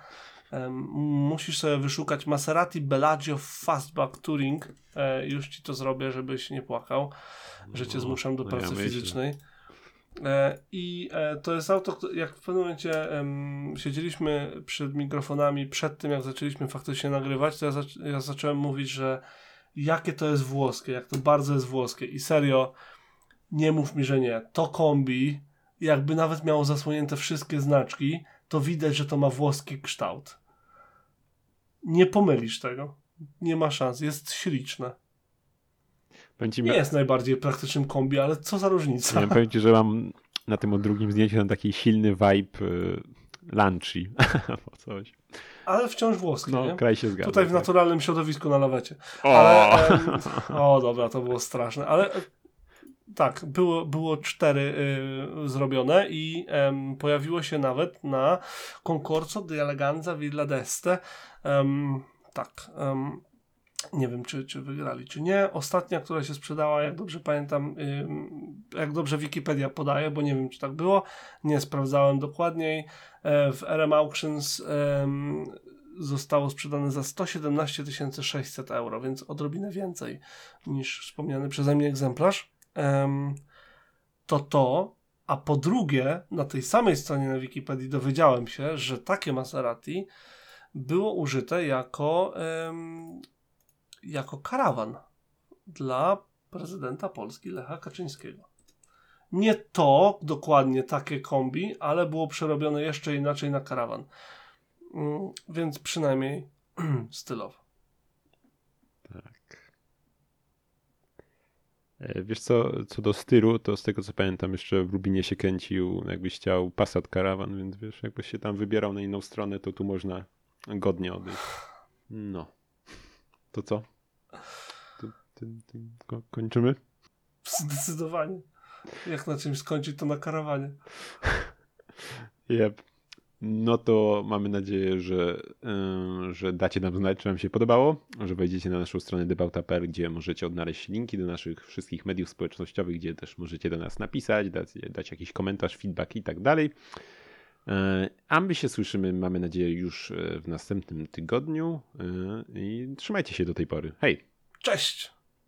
Musisz sobie wyszukać Maserati Bellagio Fastback Touring. E, już ci to zrobię, żebyś nie płakał, że cię No, zmuszam do no pracy ja myślę. fizycznej. E, I e, to jest auto, jak w pewnym momencie siedzieliśmy przed mikrofonami, przed tym jak zaczęliśmy faktycznie nagrywać, to ja, zac- ja zacząłem mówić, że jakie to jest włoskie, jak to bardzo jest włoskie. I serio, nie mów mi, że nie. To kombi, jakby nawet miało zasłonięte wszystkie znaczki, to widać, że to ma włoski kształt. Nie pomylisz tego. Nie ma szans. Jest śliczne. Ci, Nie jest najbardziej praktycznym kombi, ale co za różnica. nie wiem, powiem ci, że mam na tym drugim zdjęciu tam taki silny vibe y, lunchy albo coś. Ale wciąż włoskie, No, nie? kraj się zgadza. Tutaj w tak. naturalnym środowisku na lawecie. O! Ale, em, o, dobra, to było straszne, ale e, tak, było, było cztery y, zrobione i em, pojawiło się nawet na Concorso di Eleganza Villa d'Este. Tak, nie wiem, czy, czy wygrali, czy nie. Ostatnia, która się sprzedała, jak dobrze pamiętam, jak dobrze Wikipedia podaje, bo nie wiem, czy tak było, nie sprawdzałem dokładniej. E, w RM Auctions zostało sprzedane za 117 600 euro, więc odrobinę więcej niż wspomniany przeze mnie egzemplarz. Em, to to, a po drugie, na tej samej stronie na Wikipedii dowiedziałem się, że takie Maserati było użyte jako, jako karawan dla prezydenta Polski Lecha Kaczyńskiego. nie to dokładnie takie kombi, ale było przerobione jeszcze inaczej na karawan. Mm, Więc przynajmniej stylowo. Tak. E, Wiesz co, co do stylu, to z tego co pamiętam, jeszcze w Lubinie się kręcił, jakbyś chciał Passat Caravan, więc wiesz, jakbyś się tam wybierał na inną stronę, to tu można godnie odejść. No. To co? Tym, tym ko- kończymy? Zdecydowanie. Jak na czymś skończyć, to na karawanie. Yep. No to mamy nadzieję, że, yy, że dacie nam znać, czy wam się podobało, że wejdziecie na naszą stronę debauta.pl, gdzie możecie odnaleźć linki do naszych wszystkich mediów społecznościowych, gdzie też możecie do nas napisać, dać, dać jakiś komentarz, feedback i tak dalej. Yy, A my się słyszymy, mamy nadzieję, już yy, w następnym tygodniu yy, i trzymajcie się do tej pory. Hej! Cześć!